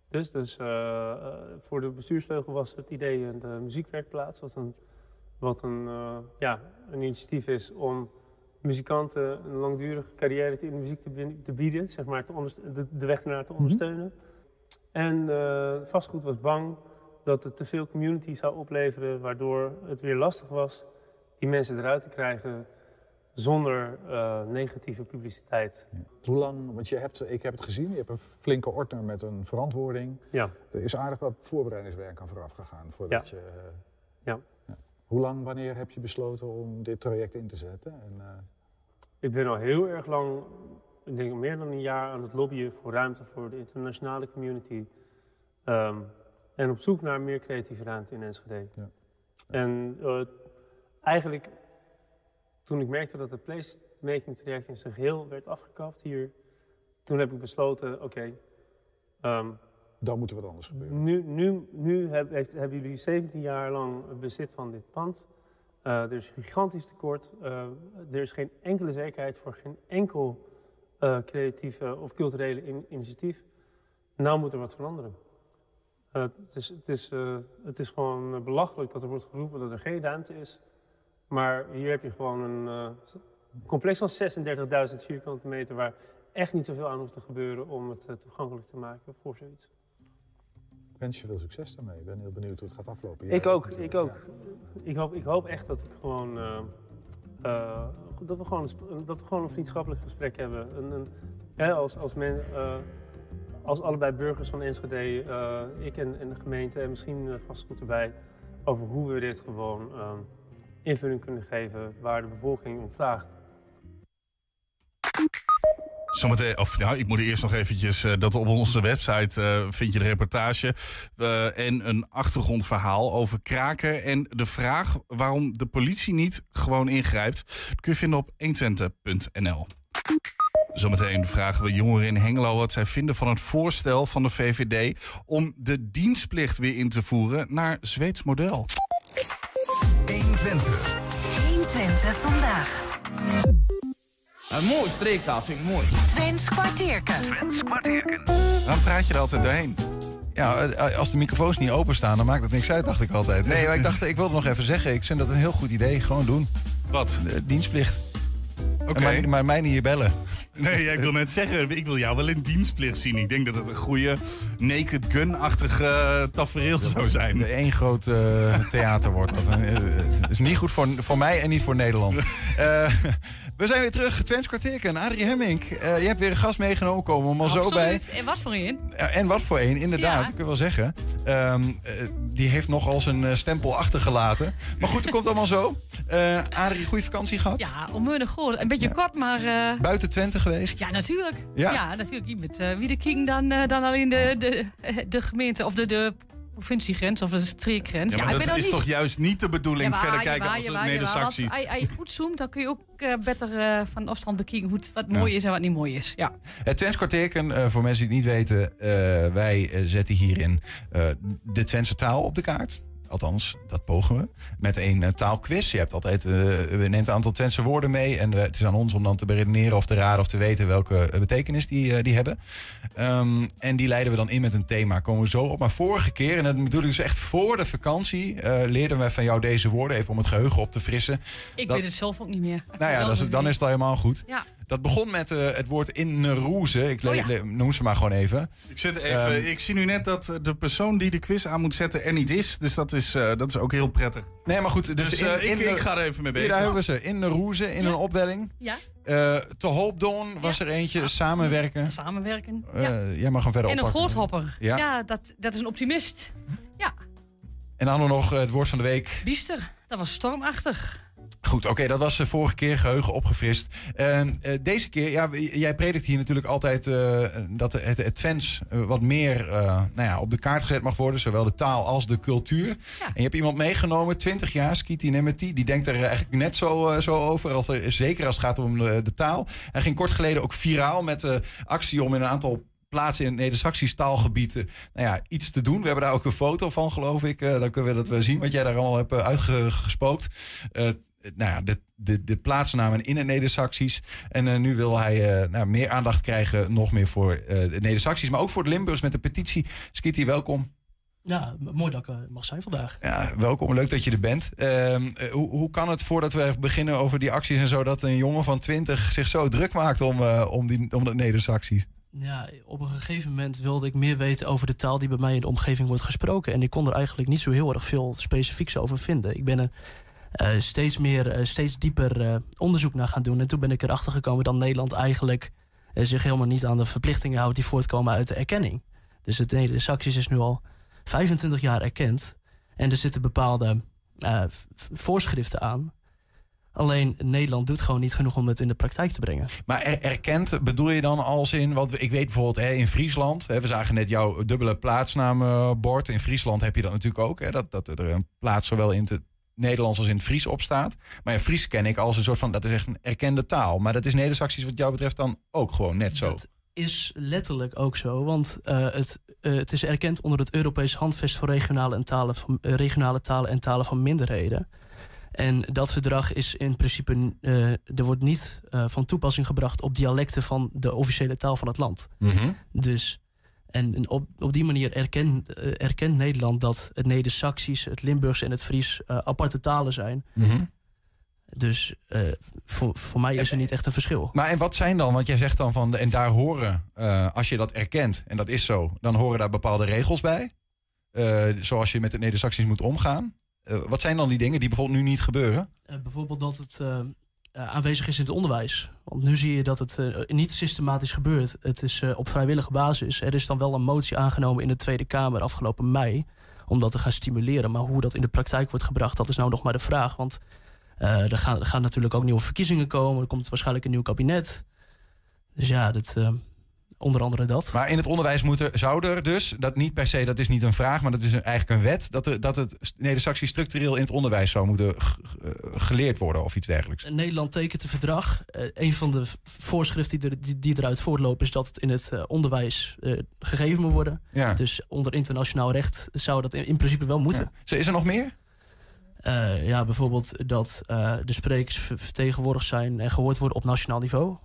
Dus, dus eh, eh, voor de bestuursvleugel was het idee een de muziekwerkplaats, wat een, wat een, eh, ja, een initiatief is om muzikanten een langdurige carrière in de muziek te, bieden, zeg maar, te de, de weg ernaar te ondersteunen. En eh, vastgoed was bang dat het te veel community zou opleveren, waardoor het weer lastig was die mensen eruit te krijgen zonder eh, negatieve publiciteit. Hoe lang? Want je hebt, ik heb het gezien. Je hebt een flinke ordner met een verantwoording. Ja. Er is aardig wat voorbereidingswerk aan vooraf gegaan. Voordat je, eh, Ja. Hoe lang, wanneer heb je besloten om dit traject in te zetten? En, eh, Ik ben al heel erg lang, ik denk meer dan een jaar, aan het lobbyen voor ruimte voor de internationale community. Ehm, en op zoek naar meer creatieve ruimte in Enschede. Ja. En eh, eigenlijk, toen ik merkte dat het placemaking traject in zijn geheel werd afgekapt hier, toen heb ik besloten, oké, ehm, dan moet er wat anders gebeuren. nu, nu, nu hebben jullie 17 jaar lang bezit van dit pand. Eh, er is een gigantisch tekort. Eh, er is geen enkele zekerheid voor geen enkel eh, creatieve of culturele in- initiatief. Nou moet er wat veranderen. Het, is, het, is, het is gewoon belachelijk dat er wordt geroepen dat er geen ruimte is. Maar hier heb je gewoon een complex van 36.000 vierkante meter... waar echt niet zoveel aan hoeft te gebeuren om het toegankelijk te maken voor zoiets. Ik wens je veel succes daarmee. Ik ben heel benieuwd hoe het gaat aflopen. Ik ook, ik ook. ja. Ik hoop, ik hoop echt dat ik gewoon. eh, eh, dat, we gewoon een, dat we gewoon een vriendschappelijk gesprek hebben. Een, een, hè, als, als, men, eh, als allebei burgers van Enschede, eh, ik en, en de gemeente en misschien eh, vastgoed erbij, over hoe we dit gewoon eh, invulling kunnen geven waar de bevolking om vraagt. Zometeen, of nou, ik moet eerst nog eventjes eh, dat op onze website eh, vind je de reportage eh, en een achtergrondverhaal over kraken en de vraag waarom de politie niet gewoon ingrijpt. Dat kun je vinden op 120.nl. Zometeen vragen we jongeren in Hengelo wat zij vinden van het voorstel van de VVD om de dienstplicht weer in te voeren naar Zweeds model. 120. 120 vandaag. Een mooi streektaal vind ik mooi. Twents kwartierken. Dan praat je er altijd doorheen. Ja, eh, als de microfoons niet openstaan, dan maakt het niks uit, dacht ik altijd. Nee, maar ik dacht, ik wilde nog even zeggen. Ik vind dat een heel goed idee. Gewoon doen. Wat? De dienstplicht. Oké. Maar, maar mij niet hier bellen. Nee, ik wil net zeggen, ik wil jou wel in dienstplicht zien. Ik denk dat het een goede Naked Gun-achtige tafereel zou zijn. De één groot eh, theater wordt dat. Eh, Het is niet goed voor, voor mij en niet voor Nederland. Eh, we zijn weer terug. Twents kwartierken. Adrie Hemmink, eh, je hebt weer een gast meegenomen. Komen we maar zo bij. En wat voor een? En wat voor een, inderdaad, Ja. ik wil wel zeggen. Ehm, eh, die heeft nogal zijn eh, stempel achtergelaten. Maar goed, dat komt allemaal zo. Eh Adrie, goede vakantie gehad? Ja, onmunnig goed. Een beetje kort, maar... Buiten Twente geweest? ja, natuurlijk. Ja? Ja, natuurlijk. Je bent wie de king dan, dan alleen de, de, de gemeente of de, de provinciegrens of de streekgrens. Ja, maar ik dat is toch juist niet de bedoeling verder kijken als jawel. neder-Saxie. Als je goed zoomt, dan kun je ook eh, beter eh, van afstand bekijken hoe het, wat mooi is en wat niet mooi is. Ja. Het Twents kwartierken, eh, voor mensen die het niet weten, eh, wij eh, zetten hierin eh, de Twentse taal op de kaart. Althans, dat pogen we. Met een eh, taalquiz. Je hebt altijd, eh, we neemt een aantal Twentse woorden mee. En eh, het is aan ons om dan te beredeneren of te raden of te weten welke betekenis die, die hebben. Ehm, en die leiden we dan in met een thema. Komen we zo op. Maar vorige keer, en dat bedoel ik dus echt voor de vakantie, leerden we van jou deze woorden. Even om het geheugen op te frissen. Ik Dat- weet het zelf ook niet meer. Nou ja, dat is, dan is het al helemaal goed. Ja. Dat begon met eh, het woord inneroeze. Ik le- Oh ja. noem ze maar gewoon even. Ik, zit even, Ehm, ik zie nu net dat eh, de persoon die de quiz aan moet zetten er niet is. Dus dat is, eh, dat is ook heel prettig. Nee, maar goed. Dus, Dus, in, eh, ik- in de- ik ga er even mee Hier, bezig. daar hebben ze. In de roeze, in een opwelling. Ja, Eh te hoopdoon was er eentje. Samenwerken. samenwerken. Ja. Jij mag hem verder En een groothopper. Ja. Ja, dat, dat is een optimist. Ja, En dan nog het woord van de week. biester. Dat was stormachtig. Goed, oké, dat was de vorige keer geheugen opgefrist. Eh, eh, deze keer, ja, jij predikt hier natuurlijk altijd eh, dat het, eh, wat meer eh, nou ja, op de kaart gezet mag worden. Zowel de taal als de cultuur. En je hebt iemand meegenomen, 20 jaar, Skiti Nemeti. Die denkt er eigenlijk net zo, eh, zo over, als er, zeker als het gaat om de, de taal. Hij ging kort geleden ook viraal met de actie om in een aantal plaatsen in het Neder-Saxisch taalgebied eh, nou ja, iets te doen. We hebben daar ook een foto van, geloof ik. Eh, dan kunnen we dat wel zien, wat jij daar allemaal hebt eh, uitgespookt. Eh, nou ja, de, de, de plaatsnamen in het Neder-Saxisch. En eh, nu wil hij eh, nou, meer aandacht krijgen, nog meer voor de Neder-Saxisch. Maar ook voor de Limburgs met de petitie. Skitty, welkom. Ja, mooi dat ik mag zijn vandaag. Ja, welkom, leuk dat je er bent. Ehm, eh, hoe, hoe kan het voordat we beginnen over die acties en zo... dat een jongen van 20 zich zo druk maakt om, om, die, om dat Neder-Saxisch? Ja, op een gegeven moment wilde ik meer weten over de taal die bij mij in de omgeving wordt gesproken. En ik kon er eigenlijk niet zo heel erg veel specifieks over vinden. Ik ben er eh, steeds meer, eh, steeds dieper eh, onderzoek naar gaan doen. En toen ben ik erachter gekomen dat Nederland eigenlijk zich helemaal niet aan de verplichtingen houdt die voortkomen uit de erkenning. Dus het Neder-Saxisch is nu al 25 jaar erkend. En er zitten bepaalde voorschriften aan. Alleen Nederland doet gewoon niet genoeg om het in de praktijk te brengen. Maar er, erkend bedoel je dan als in... want ik weet bijvoorbeeld hè, in Friesland... Hè, we zagen net jouw dubbele plaatsnaambord. In Friesland heb je dat natuurlijk ook. Hè, dat, dat er een plaats zowel in het Nederlands als in het Fries op staat. Maar ja, Fries ken ik als een soort van... dat is echt een erkende taal. Maar dat is Neder-Saxisch wat jou betreft dan ook gewoon net zo. is letterlijk ook zo. Want eh, het, eh, het is erkend onder het Europees Handvest voor regionale, en talen van, eh, regionale talen en talen van minderheden. En dat verdrag is in principe. er wordt niet van toepassing gebracht op dialecten van de officiële taal van het land. Mhm. Dus. En op, op die manier erken, eh, erkent Nederland dat het Neder-Saxisch, het Limburgs en het Fries eh, aparte talen zijn. Mhm. Dus eh, voor, voor mij is er niet echt een verschil. Maar en wat zijn dan, want jij zegt dan van, en daar horen, als je dat erkent, en dat is zo, dan horen daar bepaalde regels bij. zoals je met het Neder-Saxisch moet omgaan. Wat zijn dan die dingen die bijvoorbeeld nu niet gebeuren? Bijvoorbeeld dat het aanwezig is in het onderwijs. Want nu zie je dat het eh, niet systematisch gebeurt. Het is eh, op vrijwillige basis. Er is dan wel een motie aangenomen in de Tweede Kamer afgelopen mei. Om dat te gaan stimuleren. Maar hoe dat in de praktijk wordt gebracht, dat is nou nog maar de vraag. Want eh, er, gaan, er gaan natuurlijk ook nieuwe verkiezingen komen. Er komt waarschijnlijk een nieuw kabinet. Dus ja, dat, eh, onder andere dat. Maar in het onderwijs moet er, zou er dus, dat niet per se, dat is niet een vraag, maar dat is een, eigenlijk een wet, dat, er, dat het Neder-Saxisch structureel in het onderwijs zou moeten g- geleerd worden of iets dergelijks. Nederland tekent het verdrag. Eh, een van de voorschriften die, er, die, die eruit voortlopen is dat het in het eh, onderwijs eh, gegeven moet worden. Ja. Dus onder internationaal recht zou dat in, in principe wel moeten. Is er nog meer? Eh, ja, bijvoorbeeld dat eh, de sprekers ver- vertegenwoordigd zijn en gehoord worden op nationaal niveau.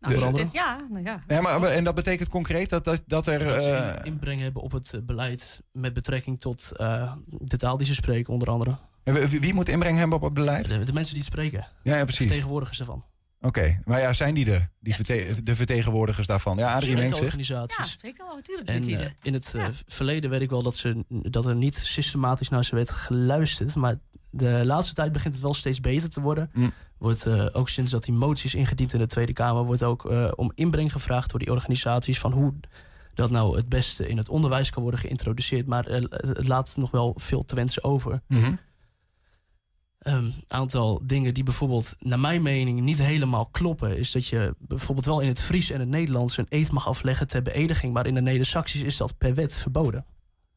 Nou, De- dit- andere? ja, nou ja. Ja, maar, en dat betekent concreet dat, dat, dat er... Dat ze eh, in- inbreng hebben op het eh, beleid met betrekking tot eh, de taal die ze spreken, onder andere. wie, wie moet inbreng hebben op het beleid? De, de mensen die het spreken. Ja, ja, precies. Vertegenwoordigers daarvan. Oké, maar ja, zijn die er? Die verte- de vertegenwoordigers daarvan? Ja, Adrie zich. organisaties. Ja, strikt al, natuurlijk. En in het verleden weet ik wel dat, ze, dat er niet systematisch naar ze werd geluisterd. Maar de laatste tijd begint het wel steeds beter te worden. Mm. Wordt eh, ook sinds dat die moties ingediend in de Tweede Kamer... wordt ook eh, om inbreng gevraagd door die organisaties... van hoe dat nou het beste in het onderwijs kan worden geïntroduceerd. Maar eh, het laat nog wel veel te wensen over. Mhm. Een aantal dingen die bijvoorbeeld, naar mijn mening, niet helemaal kloppen, is dat je bijvoorbeeld wel in het Fries en het Nederlands een eed mag afleggen ter beëdiging, maar in de Neder-Saxisch is dat per wet verboden.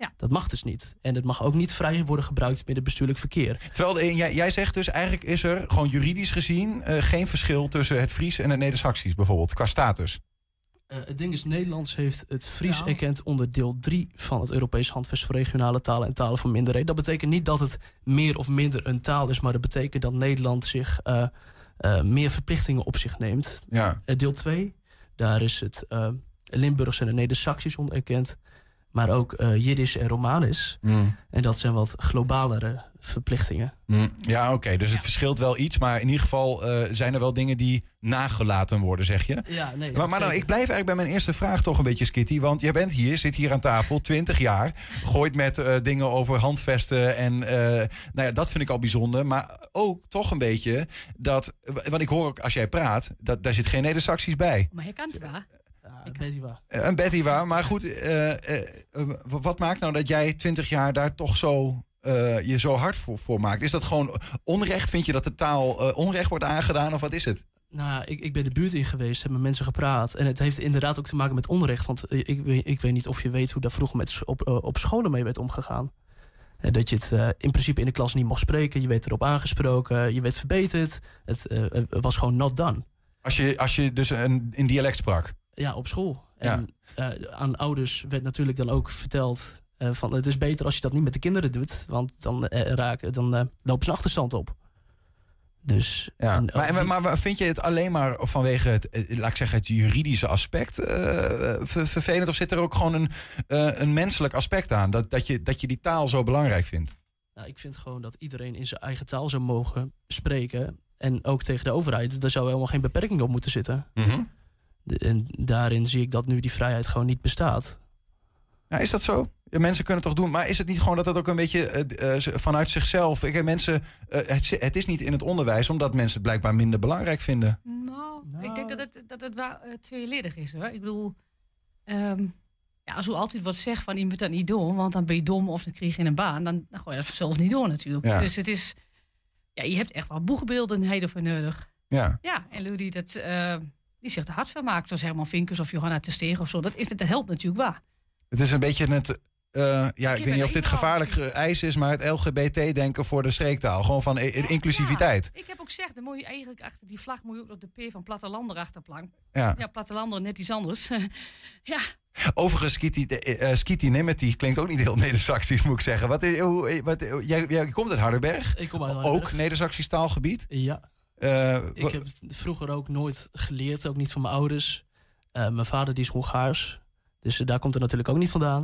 Ja. Dat mag dus niet. En het mag ook niet vrij worden gebruikt binnen het bestuurlijk verkeer. Terwijl de- jij, jij zegt dus eigenlijk is er gewoon juridisch gezien eh, geen verschil tussen het Fries en het Neder-Saxisch bijvoorbeeld, qua status. Eh, het ding is, Nederlands heeft het Fries erkend onder deel 3 van het Europees Handvest voor regionale talen en talen van minderheden. Dat betekent niet dat het meer of minder een taal is, maar dat betekent dat Nederland zich eh, eh, meer verplichtingen op zich neemt. Ja. Deel 2, daar is het Limburgs en het Neder-Saxisch onder erkend, maar ook eh Jiddisch en Romanisch. Mm. En dat zijn wat globalere verplichtingen. Mm, Ja, oké. Dus het verschilt wel iets, maar in ieder geval eh, zijn er wel dingen die nagelaten worden, zeg je. Ja, nee. Maar, maar nou, ik blijf eigenlijk bij mijn eerste vraag toch een beetje, Skitty. Want jij bent hier, zit hier aan tafel, 20 jaar. Gooit met eh, dingen over handvesten. En eh, nou ja, dat vind ik al bijzonder. Maar ook toch een beetje dat... Want ik hoor ook als jij praat, dat, daar zit geen Neder-Saxisch bij. Maar hij kan het wel. Waar. Eh, Een. Maar goed, eh, eh, wat maakt nou dat jij 20 jaar daar toch zo... eh, je zo hard voor, voor maakt. Is dat gewoon onrecht? Vind je dat de taal eh, onrecht wordt aangedaan? Of wat is het? Nou, ik, ik ben de buurt in geweest, heb met mensen gepraat. En het heeft inderdaad ook te maken met onrecht. Want ik, weet- ik weet niet of je weet hoe daar vroeger met, op, op scholen mee werd omgegaan. Dat je het eh, in principe in de klas niet mocht spreken. Je werd erop aangesproken, je werd verbeterd. Het was gewoon not done. Als je, als je dus een, in dialect sprak. Ja, op school. En eh, aan ouders werd natuurlijk dan ook verteld... eh, van het is beter als je dat niet met de kinderen doet. Want dan, eh, raken, dan lopen ze een achterstand op. Dus, Ja. en ook Maar, die- maar, vind je het alleen maar vanwege het, laat ik zeggen, het juridische aspect ver- vervelend? Of zit er ook gewoon een, een menselijk aspect aan? Dat, dat, je, dat je die taal zo belangrijk vindt? Nou, ik vind gewoon dat iedereen in zijn eigen taal zou mogen spreken. En ook tegen de overheid. Daar zou helemaal geen beperking op moeten zitten. Mhm. De- en daarin zie ik dat nu die vrijheid gewoon niet bestaat. Ja, is dat zo? Ja, mensen kunnen het toch doen, maar is het niet gewoon dat dat ook een beetje eh, eh, vanuit zichzelf... Ik, mensen, eh, het, het is niet in het onderwijs omdat mensen het blijkbaar minder belangrijk vinden. Nou, ik denk dat het, dat het wel tweeledig is hoor. Ik bedoel, ehm, ja, als u altijd wat zegt van je moet dat niet doen, want dan ben je dom of dan krijg je een baan, dan, dan gooi je dat zelf niet door natuurlijk. Ja. Dus het is, ja, je hebt echt wel boegbeeldenheden voor nodig. Ja. Ja, en Lou die, dat, eh, die zich er hard van maakt, zoals Herman Vinkers of Johanna Terstegen of zo, dat, is, dat helpt natuurlijk waar. Het is een beetje het... eh, ja, ik weet niet of dit gevaarlijk eis is, maar het LGBT-denken voor de streektaal. Gewoon van eh, inclusiviteit. Ik heb ook gezegd, dan moet je eigenlijk achter die vlag moet je ook nog de P van Plattelander achterplank. Ja. ja Plattelander net iets anders. ja, Overigens, Skitty, uh, klinkt ook niet heel Neder-Saxisch, moet ik zeggen. Wat, is- hoe, wat, jij, jij komt uit Hardenberg? Ik kom uit Hardenberg. Ook Neder-Saxisch taalgebied? Ja. Eh, Ik heb het vroeger ook nooit geleerd, ook niet van mijn ouders. Eh, mijn vader die is Hongaars. Dus eh, daar komt het natuurlijk ook niet vandaan.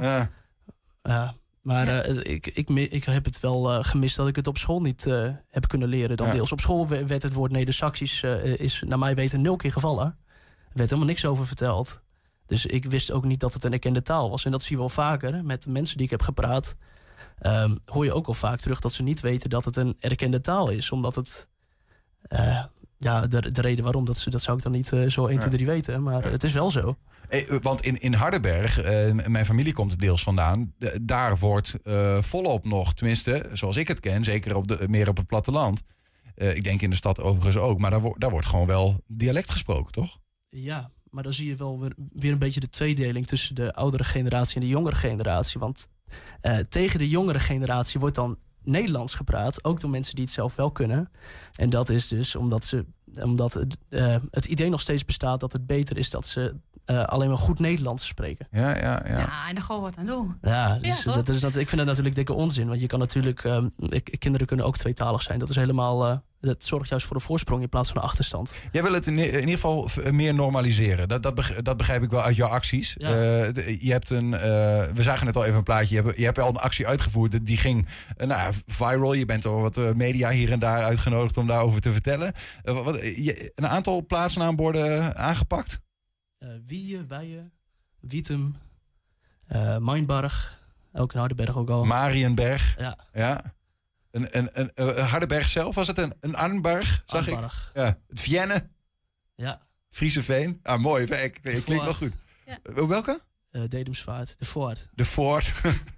Ja. Maar ik, ik, ik heb het wel gemist dat ik het op school niet heb kunnen leren. Dan Ja. deels op school we- werd het woord Neder-Saxisch, is naar mij weten nul keer gevallen. Er werd helemaal niks over verteld. Dus ik wist ook niet dat het een erkende taal was. En dat zie je wel vaker met de mensen die ik heb gepraat. Ehm, hoor je ook al vaak terug dat ze niet weten dat het een erkende taal is. Omdat het... eh, ja, de, de reden waarom, dat, ze- dat zou ik dan niet eh, zo 1, 2, 3 weten. Maar het is wel zo. Eh, want in, in Hardenberg, mijn familie komt er deels vandaan, daar wordt volop nog, tenminste zoals ik het ken, zeker op de, meer op het platteland. Eh, ik denk in de stad overigens ook, maar daar, wo- daar wordt gewoon wel dialect gesproken, toch? Ja, maar dan zie je wel weer, weer een beetje de tweedeling tussen de oudere generatie en de jongere generatie. Want tegen de jongere generatie wordt dan Nederlands gepraat, ook door mensen die het zelf wel kunnen. En dat is dus omdat, ze, omdat het, eh, het idee nog steeds bestaat dat het beter is dat ze eh, alleen maar goed Nederlands spreken. Ja, ja, ja. ja en daar we wat aan doen. Ja, dus toch? dat is dat, ik vind dat natuurlijk dikke onzin. Want je kan natuurlijk, ehm, ik- kinderen kunnen ook tweetalig zijn. Dat is helemaal, eh, Dat zorgt juist voor een voorsprong in plaats van een achterstand. Jij wil het in, in ieder geval v- meer normaliseren. Dat, dat, beg- dat begrijp ik wel uit jouw acties. Ja. Eh, de- je hebt een, eh, we zagen net al even een plaatje. Je hebt, je hebt al een actie uitgevoerd. Die ging eh, nou, viral. Je bent door wat eh, media hier en daar uitgenodigd om daarover te vertellen. Eh, wat, je, een aantal plaatsnaamborden aangepakt. Eh Wieën, Weijen, Wietum, eh Mijnbarg, ook in Hardenberg ook al. Marienberg. Ja. ja. Een, een, een, Hardenberg zelf was het een, een Arnberg, zag Arnberg. ik. Ja. Het Vienne. Ja. Friese Veen. Ah, mooi. Ik, ik, klinkt wel goed. Ja. Eh, Welke? Eh, Dedemsvaart, de Voort. De Ford.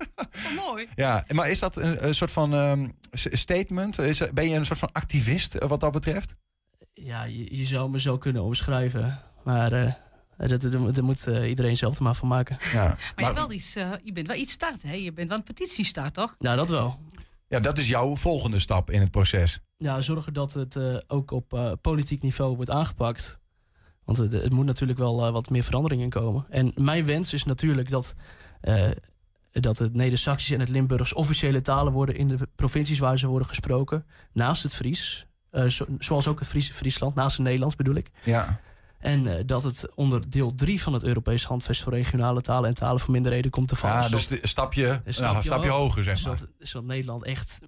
mooi. Ja, maar is dat een, een soort van ehm, s- statement? Is, ben je een soort van activist eh, wat dat betreft? Ja, je, je zou me zo kunnen omschrijven. Maar eh dat, dat, dat moet eh, iedereen zelf er maar van maken. Ja. Maar, je, hebt wel iets, eh, je bent wel iets start, hè? Je bent wel een petitie start, toch? Ja, dat wel. Ja, dat is jouw volgende stap in het proces. Ja, zorgen dat het eh, ook op eh, politiek niveau wordt aangepakt. Want het, het moet natuurlijk wel eh, wat meer verandering in komen. En mijn wens is natuurlijk dat, dat het Neder-Saxisch en het Limburgs officiële talen worden in de provincies waar ze worden gesproken. Naast het Fries. Zo- zoals ook het Friese Friesland, naast het Nederlands bedoel ik. Ja. En eh, dat het onder deel 3 van het Europees Handvest voor regionale talen en talen van minderheden komt te vallen. Ja, Zodat- dus de- stapje, een nou, stapje hoger, zeg maar. Zodat, zodat Nederland echt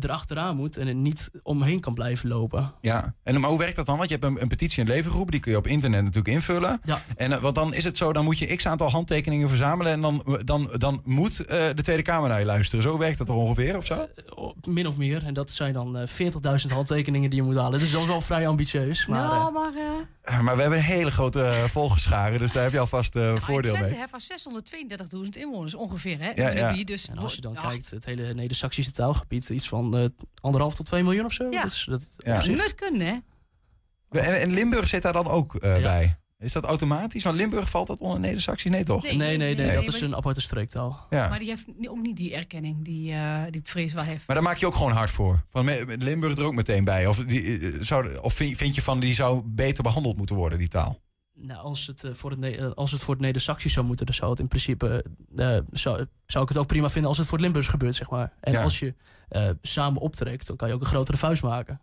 erachteraan moet en er niet omheen kan blijven lopen. Ja, en maar hoe werkt dat dan? Want je hebt een, een petitie en leven geroepen, die kun je op internet natuurlijk invullen. Ja. En eh, want dan is het zo, dan moet je x aantal handtekeningen verzamelen en dan, dan, dan moet eh, de Tweede Kamer naar je luisteren. Zo werkt dat toch ongeveer of zo? Min of meer. En dat zijn dan eh 40.000 handtekeningen die je moet halen. Dus dat is wel vrij ambitieus. Maar, nou, eh, maar... Maar we hebben een hele grote eh, volgescharen, dus daar heb je alvast eh, nou, voordeel Twente mee. heeft van 632.000 inwoners ongeveer, hè? Ja, ja. Die Dus, en als je dan ja, kijkt, het hele Neder-Saxische taalgebied, iets van eh, anderhalf tot 2 miljoen of zo. Ja. Dus dat, Ja. zich- moet kunnen, hè? En, en Limburg zit daar dan ook eh, bij. Is dat automatisch? Want Limburg valt dat onder Neder-Saxisch? Nee, toch? Nee, Nee, nee, nee, nee, dat is een aparte streektaal. Ja. Maar die heeft ook niet die erkenning die, eh, die het Fries wel heeft. Maar daar maak je ook gewoon hard voor. Van Limburg er ook meteen bij. Of, die, eh, zou, of vind vind je van die zou beter behandeld moeten worden, die taal? Nou, als het, eh, voor het, als het voor het Neder-Saxisch zou moeten, dan zou het in principe. eh, zou, zou ik het ook prima vinden als het voor het Limburgs gebeurt, zeg maar. En Ja. als je eh, samen optrekt, dan kan je ook een grotere vuist maken.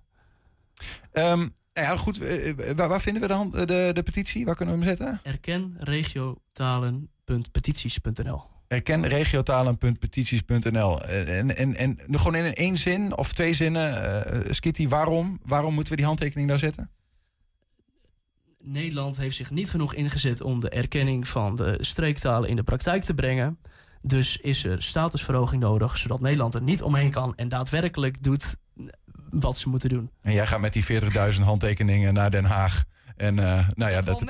Ehm, nou ja, goed. eh, eh, waar, waar vinden we dan de, de petitie? Waar kunnen we hem zetten? Erken regiotalen.petities.nl. Erken regiotalen.petities.nl. En, en, en gewoon in één zin of twee zinnen, eh Skitty, waarom? Waarom moeten we die handtekening daar zetten? Nederland heeft zich niet genoeg ingezet om de erkenning van de streektalen in de praktijk te brengen. Dus is er statusverhoging nodig, zodat Nederland er niet omheen kan en daadwerkelijk doet wat ze moeten doen. En jij gaat met die 40.000 handtekeningen naar Den Haag. En eh, nou ja, dat,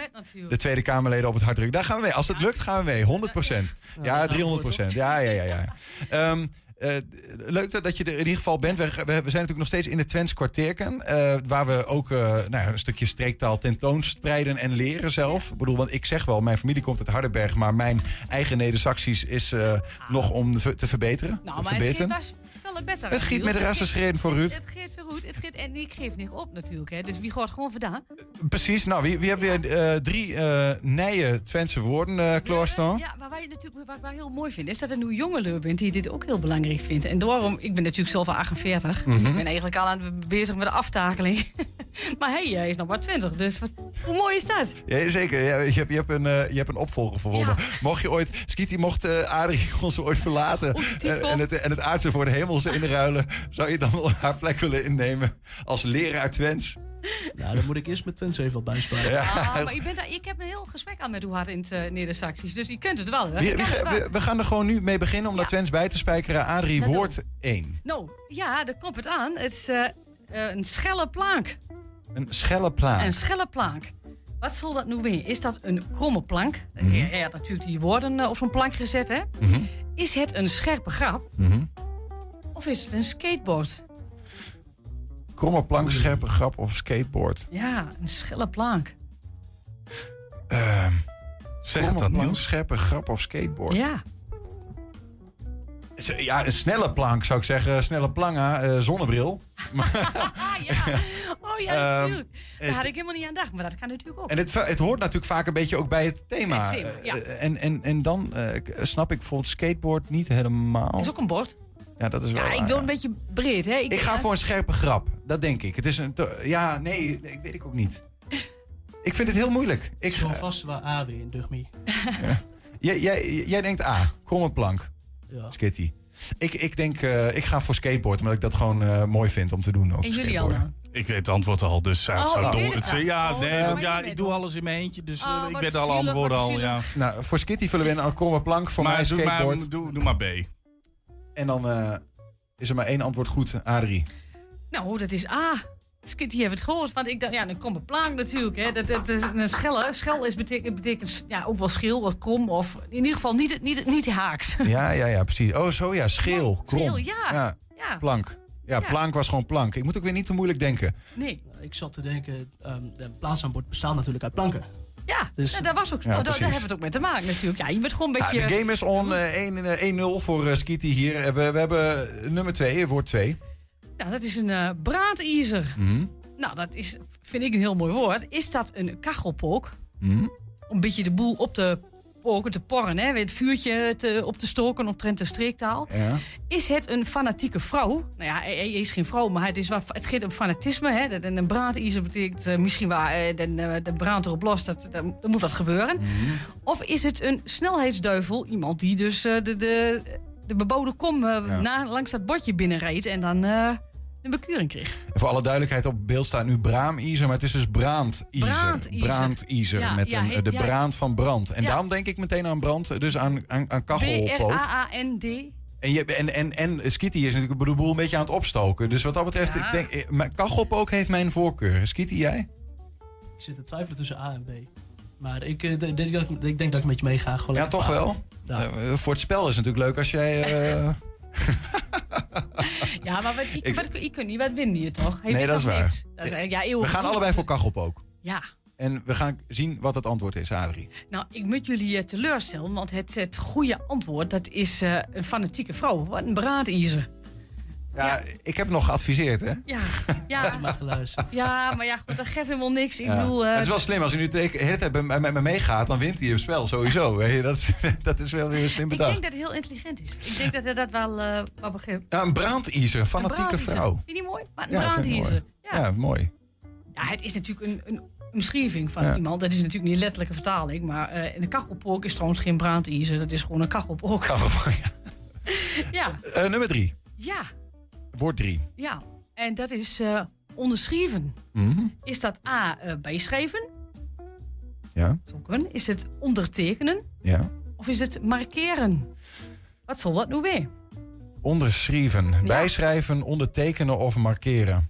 de Tweede Kamerleden op het hart drukken. Daar gaan we mee. Als het lukt, gaan we mee. 100 procent. Ja, 300 procent. Ja, ja, ja. ja. Ehm, eh, leuk dat- dat je er in ieder geval bent. We, we we zijn natuurlijk nog steeds in de Twents kwartierken. eh, waar we ook eh, nou ja, een stukje streektaal tentoonspreiden en leren zelf. Ik bedoel, want ik zeg wel, mijn familie komt uit Hardenberg. Maar mijn eigen Neder-Saxisch is eh, nog om te te verbeteren. Nou, te maar het geeft veel beter. Het giet met de rassenschreden voor Ruud. Het geeft veel goed. Het geeft, en ik geef niet op natuurlijk. Hè. Dus wie gaat gewoon vandaan? Precies. Nou, wie, wie hebben weer eh, drie eh nije Twentse woorden uh, klaarstaan? Ja, maar wat, je natuurlijk, wat ik wel heel mooi vind, is dat er nu jongelui bent die dit ook heel belangrijk vindt. En daarom, ik ben natuurlijk zelf al 48. Mhm. Ik ben eigenlijk al aan het bezig met de aftakeling. maar hey, hij is nog maar 20. Dus wat, hoe mooi is dat? Ja, zeker. Ja, je, hebt, je, hebt een, je hebt een opvolger verwonnen. Mocht je ooit, Skitty, mocht Adrie ons ooit verlaten en, het, en het aardse voor de hemelse inruilen, zou je dan wel haar plek willen innemen als leraar Twents? Nou, dan moet ik eerst met Twents even wat bijsparen. Ja. Ah, maar ik, ben daar, ik heb een heel gesprek aan met hoe hard in het uh, Neder-Saxisch. Dus je kunt het wel. Hè? We, het wel. we, we gaan er gewoon nu mee beginnen om dat Twents bij te spijkeren. Adrie, Dat woord 1. Nou, ja, daar komt het aan. Het is eh, eh, een schelle plank. Een schelle plaat. Een schelle plank. Wat zal dat nu weer? Is dat een kromme plank? Je hebt natuurlijk die woorden eh, op zo'n plank gezet, hè? Mhm. Is het een scherpe grap? Mhm. Of is het een skateboard? Kromme plank, scherpe grap of skateboard. Ja, een schelle plank. Ehm Zeg het dan, plank, Niels. scherpe grap of skateboard. Ja. Ja, een snelle plank zou ik zeggen. Snelle planga, eh, zonnebril. Ja. Oh ja, Ehm, natuurlijk. Daar had ik helemaal niet aan gedacht, maar dat kan natuurlijk ook. En het, het hoort natuurlijk vaak een beetje ook bij het thema. Het thema, ja. Eh, en, en, en dan eh, snap ik bijvoorbeeld skateboard niet helemaal. is ook een bord. Ja, dat is wel Ja, ik doe ja. een beetje breed, hè? Ik ga voor een scherpe grap. Dat denk ik. Het is een. Ja, nee, nee, ik weet ik ook niet. Ik vind het heel moeilijk. Ik Zo vast waar A weer in Dugmi. Jij, jij, jij denkt A, kromme plank. Ja. Skitty. Ik, ik denk, eh, ik ga voor skateboard, omdat ik dat gewoon eh, mooi vind om te doen. Ook En jullie dan? Ik weet het antwoord al, dus Oh, zou het het al. ja, Oh, nee, want ja, ik doe alles in mijn eentje, dus Oh, eh, ik weet alle antwoorden al. Ja. Nou, voor Skitty vullen we in een plank, voor mij Maar doe, skateboard. maar doe, doe maar B. En dan eh, is er maar één antwoord goed, Adrie. Nou, dat is A. Skitty heeft het gehoord. Want ik dacht, ja, dan komt een plank natuurlijk. Hè. Dat, dat is een schelle. Schel is betekent, betekent ja, ook wel schil, wat krom. Of in ieder geval niet, niet, niet haaks. Ja, ja, ja, precies. Oh, zo ja, scheel, krom. scheel, ja. Ja. Plank. Ja, Ja. plank was gewoon plank. Ik moet ook weer niet te moeilijk denken. Nee. Ik zat te denken, ehm de plaatsaanbod bestaat natuurlijk uit planken. Ja, Dus- nou, daar, was ook, Ja, daar, hebben we het ook mee te maken natuurlijk. Ja, je bent gewoon een Ja, beetje... de game is on eh, 1, eh, 1-0 voor eh, Skitty hier. Eh, We, we hebben nummer 2, woord 2. Nou, dat is een eh braadiezer. Mhm. Nou, dat is, vind ik een heel mooi woord. Is dat een kachelpook? Mhm. Om een beetje de boel op te te porren, hè? het vuurtje te, op te stoken op Trent de streektaal. Ja. Is het een fanatieke vrouw? Nou ja, hij, is geen vrouw, maar het, is wel, het gaat om fanatisme. Hè? Dat een braadiezer betekent eh, misschien waar eh, de, de, de brand erop los, dat, dat, moet wat gebeuren. Of is het een snelheidsduivel? Iemand die dus eh, de, de, de bebouwde kom eh, Ja. na, langs dat bordje binnenreed en dan eh, een bekeuring kreeg. En voor alle duidelijkheid, op beeld staat nu braamijzer, maar het is dus braandijzer. Braandijzer. Braandijzer, Ja, met ja, een, de ja. braand van brand. En Ja. daarom denk ik meteen aan brand, dus aan, aan, aan kachelpook. B-R-A-A-N-D. En, je, en, en, en Skitty is natuurlijk de boel een beetje aan het opstoken. Dus wat dat betreft, Ja. ik denk, eh, maar kachelpook heeft mijn voorkeur. Skitty, jij? Ik zit te twijfelen tussen A en B. Maar ik, eh, denk, dat ik, ik denk dat ik met je meega. Ja, toch wel? Ja. Eh, voor het spel is het natuurlijk leuk als jij... eh, Ja, maar wat, ik, Ik- wat, ik kunt niet wat winnen hier toch? Heeft Nee, dat is toch waar. niks? Dat is, ja, eeuwig we gaan allebei voor kachelpook. Ja, En we gaan zien wat het antwoord is, Adrie. nou, ik moet jullie eh, teleurstellen, want het, het goede antwoord, dat is eh, een fanatieke vrouw. Wat een braadiezer. Ja, ik heb nog geadviseerd, hè? Ja, ja, Maar geluisterd. ja, maar ja, goed, dat geeft helemaal niks. Ik Ja. bedoel, eh, het is wel slim, als hij nu de hele tijd met me meegaat, dan wint hij het spel sowieso. Weet je, Dat, is, dat is wel weer een slim ik bedacht. denk dat het heel intelligent is. Ik denk dat hij dat wel, eh wel begrijpt. Ja, een braandijzer, een fanatieke Een vrouw. Vind je die mooi? Maar een Ja, ik. Ja. mooi. Ja, het is natuurlijk een, een omschrijving van Ja. iemand. Dat is natuurlijk niet een letterlijke vertaling. Maar eh een kachelpook is trouwens geen braadiezer. Dat is gewoon een kachelpook. ja, Eh, nummer drie. ja, Woord drie. ja. En dat is eh onderschrijven. Mhm. Is dat A, eh, bijschrijven? Ja, Zou kunnen. Is het ondertekenen? ja. Of is het markeren? Wat zal dat nu weer? Onderschrijven. Bijschrijven, ondertekenen of markeren.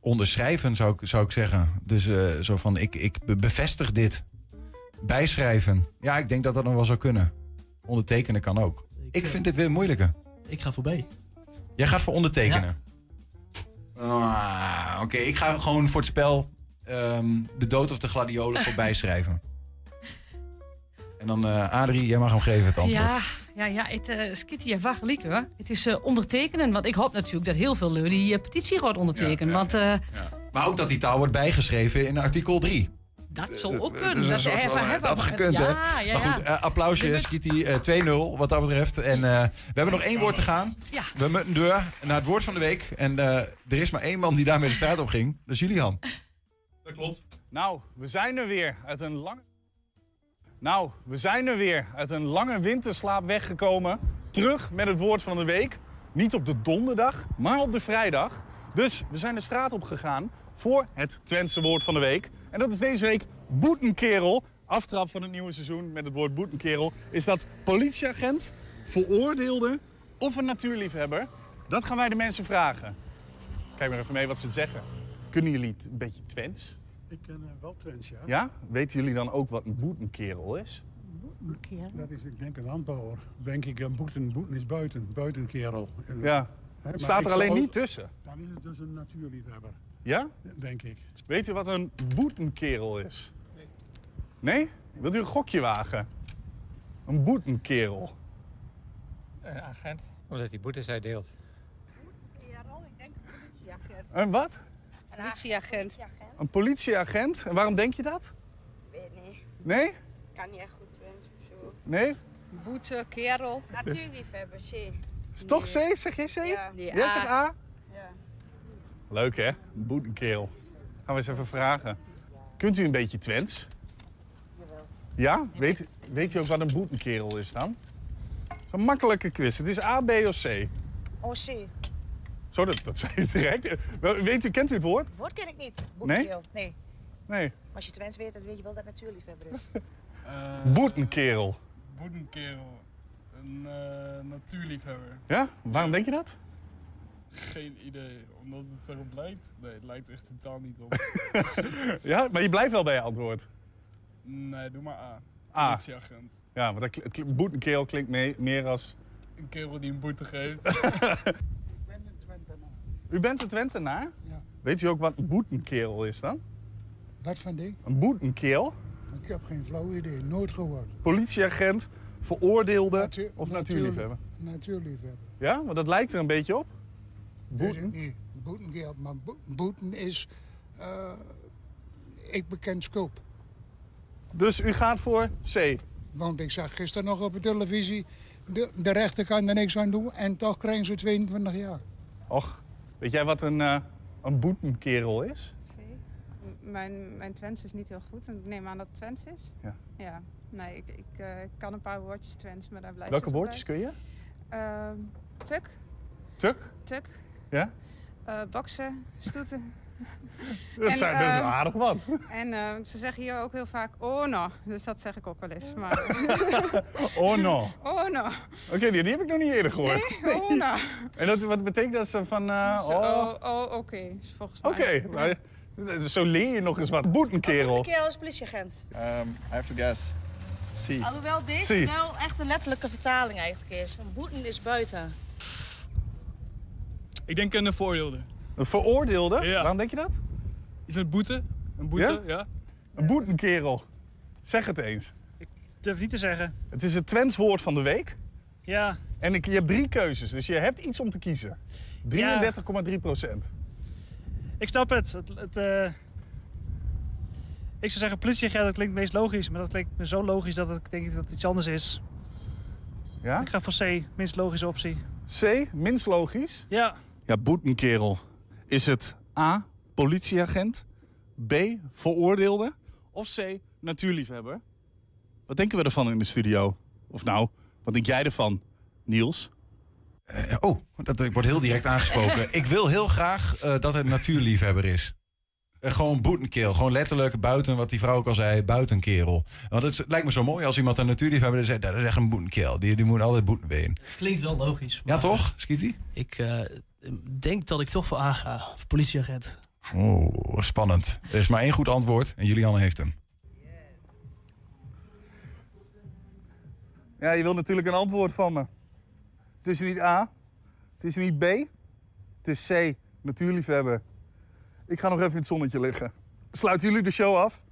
Onderschrijven zou ik, zou ik zeggen. Dus eh, zo van, ik, ik be- bevestig dit. Bijschrijven. Ja, ik denk dat dat nog wel zou kunnen. Ondertekenen kan ook. Ik vind dit weer moeilijker. Ik ga voor B. Jij gaat voor ondertekenen. Ah, Oké, ik ga gewoon voor het spel ehm, de dood of de gladiolen voor bijschrijven. En dan eh Adrie, jij mag hem geven het antwoord. Ja, ja, ja het uh, Skitty en gelijk hoor. Het is eh, ondertekenen. Want ik hoop natuurlijk dat heel veel lui die petitie gaat ondertekenen. want eh, Maar ook dat die taal wordt bijgeschreven in artikel 3. Dat zal ook Dus kunnen. een Dat, soort van- hij dat gekund, ja, hè? Ja, maar goed, ja. eh, applausje, Skitty eh 2-0 wat dat betreft. En eh, we hebben nog één woord te gaan. Ja. We moeten door naar het woord van de week. En eh, er is maar één man die daarmee de straat op ging. Dat is Julian. Dat klopt. Nou, we zijn er weer uit een lange. Nou, we zijn er weer uit een lange winterslaap weggekomen. Terug met het woord van de week. Niet op de donderdag, maar op de vrijdag. Dus we zijn de straat op gegaan voor het Twentse woord van de week. En dat is deze week boetenkerel. Aftrap van het nieuwe seizoen met het woord boetenkerel. Is dat politieagent, veroordeelde of een natuurliefhebber? Dat gaan wij de mensen vragen. Kijk maar even mee wat ze zeggen. Kunnen jullie het een beetje Twents? Ik ken eh, wel Twents, ja. Ja? Weten jullie dan ook wat een boetenkerel is? Dat is, ik denk, een landbouwer. Denk ik, een boeten, boeten is buiten, buitenkerel. En- Ja. Staat er alleen niet tussen. Dan is het dus een natuurliefhebber, Ja? denk ik. Weet u wat een boetenkerel is? Nee? Wilt u een gokje wagen? Een boetenkerel. Een agent, omdat hij boetes uitdeelt. Een wat? Een politieagent. Een politieagent. En waarom denk je dat? Weet niet. Nee? Kan niet echt goed Twents of zo. Nee? Boete, kerel. Natuurliefhebber, zie. Is het toch C? Zeg je C? Ja. Jij zegt A? Leuk hè? Een boetenkerel. Gaan we eens even vragen. Kunt u een beetje Twents? Ja? Weet, weet u ook wat een boetenkerel is dan? Zo'n makkelijke quiz. Het is A, B of C. Oh, C. Zo, dat, dat zei u direct. Wel, Weet u, kent u het woord? Woord ken ik niet. Boetenkeel. Nee. Nee. Maar als je Twents weet, dan weet je wel dat het natuurliefhebber is. Boetenkerel. Boedenkerel. Een eh, natuurliefhebber. Ja? Waarom denk je dat? Geen idee. Omdat het erop lijkt? Nee, het lijkt echt totaal niet op. Ja, maar je blijft wel bij je antwoord. nee, doe maar A. A. Politieagent. Ja, maar dat, kl- kl- boetenkerel klinkt mee- meer als... Een kerel die een boete geeft. U bent een Twentenaar? Ja. Weet u ook wat een boetenkerel is dan? Wat van die? Een boetenkerel? Ik heb geen flauw idee, nooit gehoord. Politieagent, veroordeelde of natuur- natuurliefhebber? Natuurliefhebber. Ja, want dat lijkt er een beetje op. Boeten? Nee, boetengeld. Maar bo- boeten is... eh, ik bekend schuld. Dus u gaat voor C? Want ik zag gisteren nog op de televisie... De, de rechter kan er niks aan doen en toch krijgen ze 22 jaar. Och, weet jij wat een, eh, een boetenkerel is? Mijn, mijn Twents is niet heel goed. Ik neem aan dat het Twents is. Ja. Ja. Nee, ik, ik eh, kan een paar woordjes Twents, maar daar blijft Welke woordjes kun je? Ehm, tuk, Tuk? tuk, Ja? eh, boksen, stoeten. Dat, zijn, dat is ehm, aardig wat. En eh, ze zeggen hier ook heel vaak oh no. Dus dat zeg ik ook wel eens. Maar... Oh no. oh no. Oké, die, die heb ik nog niet eerder gehoord. Nee? Oh no. En dat, wat betekent dat ze van... eh, oh, oh, oh, oké. Volgens oké. mij. nou, zo leer je nog eens wat. Boetenkerel. Boetenkeel is politieagent. Um, I have to guess. C. Alhoewel deze Zie. wel echt een letterlijke vertaling eigenlijk is. Een boeten is buiten. Ik denk een vooroordeel. Een veroordeelde? Ja. Waarom denk je dat? Is een boete? Een boete, ja. Een boetenkerel. Zeg het eens. Durf niet te zeggen. Het is het Twents woord van de week. Ja. En ik, je hebt drie keuzes, dus je hebt iets om te kiezen. 33,3 procent. Ik snap het. het, het eh, Ik zou zeggen politieagent, dat klinkt het meest logisch. Maar dat klinkt me zo logisch dat ik denk dat het iets anders is. Ja? Ik ga voor C, minst logische optie. C, minst logisch? Ja. Ja, boetenkerel. Is het A, politieagent, B, veroordeelde of C, natuurliefhebber? Wat denken we ervan in de studio? Of nou, wat denk jij ervan, Niels? Eh, oh, dat, ik word heel direct aangesproken. ik wil heel graag eh, dat het natuurliefhebber is. Eh, gewoon boetenkeel. Gewoon letterlijk buiten, wat die vrouw ook al zei, buitenkerel. Want het, lijkt me zo mooi als iemand een natuurliefhebber zegt, dat is echt een boetenkeel. Die, die moet altijd boeten ween. Klinkt wel logisch. Ja, toch, Skitty? Ik eh, denk dat ik toch voor A ga. Voor politieagent. Oh, spannend. Er is maar één goed antwoord en Julianne heeft hem. Ja, je wil natuurlijk een antwoord van me. Het is niet A, het is niet B, het is C, natuurliefhebber. Ik ga nog even in het zonnetje liggen. Sluiten jullie de show af?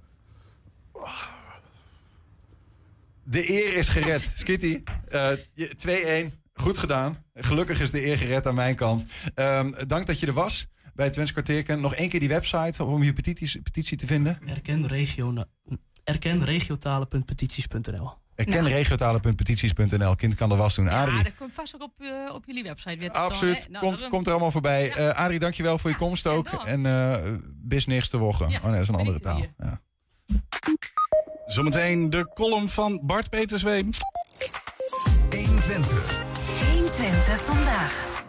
De eer is gered. Skitty, eh, je- 2-1. Goed gedaan. Gelukkig is de eer gered aan mijn kant. Ehm, dank dat je er was bij het Twents Kwartierken. Nog één keer die website om je petitie, petitie te vinden. Erken, regio, erken regiotalen.petities.nl. Erken regiotalen.petities.nl. Kind kan de was doen. Ja, Adrie. dat komt vast ook op, eh, op jullie website weer te staan, Absoluut. Nou, komt, komt er allemaal voorbij. Eh Adrie, dankjewel voor je komst ook. En eh bis niks te wochen. Ja, oh nee, dat is een andere taal. Ja. Zometeen de column van Bart Petersween. 120. 120 vandaag.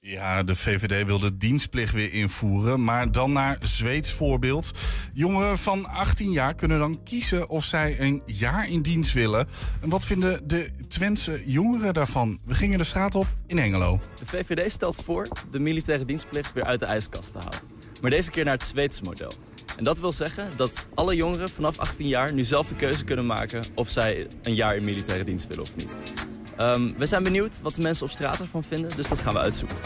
Ja, de VVD wil de dienstplicht weer invoeren, maar dan naar Zweeds voorbeeld. Jongeren van 18 jaar kunnen dan kiezen of zij een jaar in dienst willen. En wat vinden de Twentse jongeren daarvan? We gingen de straat op in Hengelo. De VVD stelt voor de militaire dienstplicht weer uit de ijskast te halen. Maar deze keer naar het Zweedse model. En dat wil zeggen dat alle jongeren vanaf 18 jaar nu zelf de keuze kunnen maken of zij een jaar in militaire dienst willen of niet. Ehm, we zijn benieuwd wat de mensen op straat ervan vinden, dus dat gaan we uitzoeken.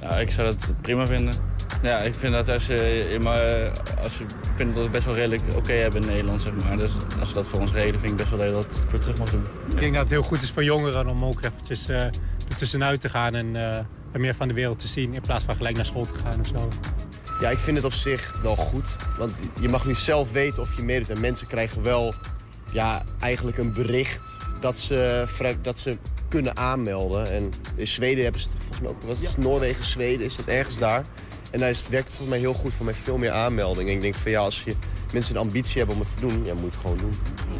Ja, ik zou dat prima vinden. Ja, ik vind dat als je, maar als je vindt dat we het best wel redelijk oké hebben in Nederland, zeg maar. Dus als we dat voor ons reden, vind ik best wel dat je dat voor terug mag doen. Ik denk dat het heel goed is voor jongeren om ook eventjes eh er tussenuit te gaan en eh, er meer van de wereld te zien in plaats van gelijk naar school te gaan of zo. Ja, ik vind het op zich wel goed. Want je mag nu zelf weten of je meedoet. En mensen krijgen wel ja, eigenlijk een bericht dat ze, dat ze kunnen aanmelden. En in Zweden hebben ze het volgens mij ook... Wat is het? Noorwegen, Zweden, is dat ergens daar? En daar is, werkt het volgens mij heel goed voor mij veel meer aanmeldingen. En ik denk van ja, als je mensen een ambitie hebben om het te doen, ja, moet je het gewoon doen.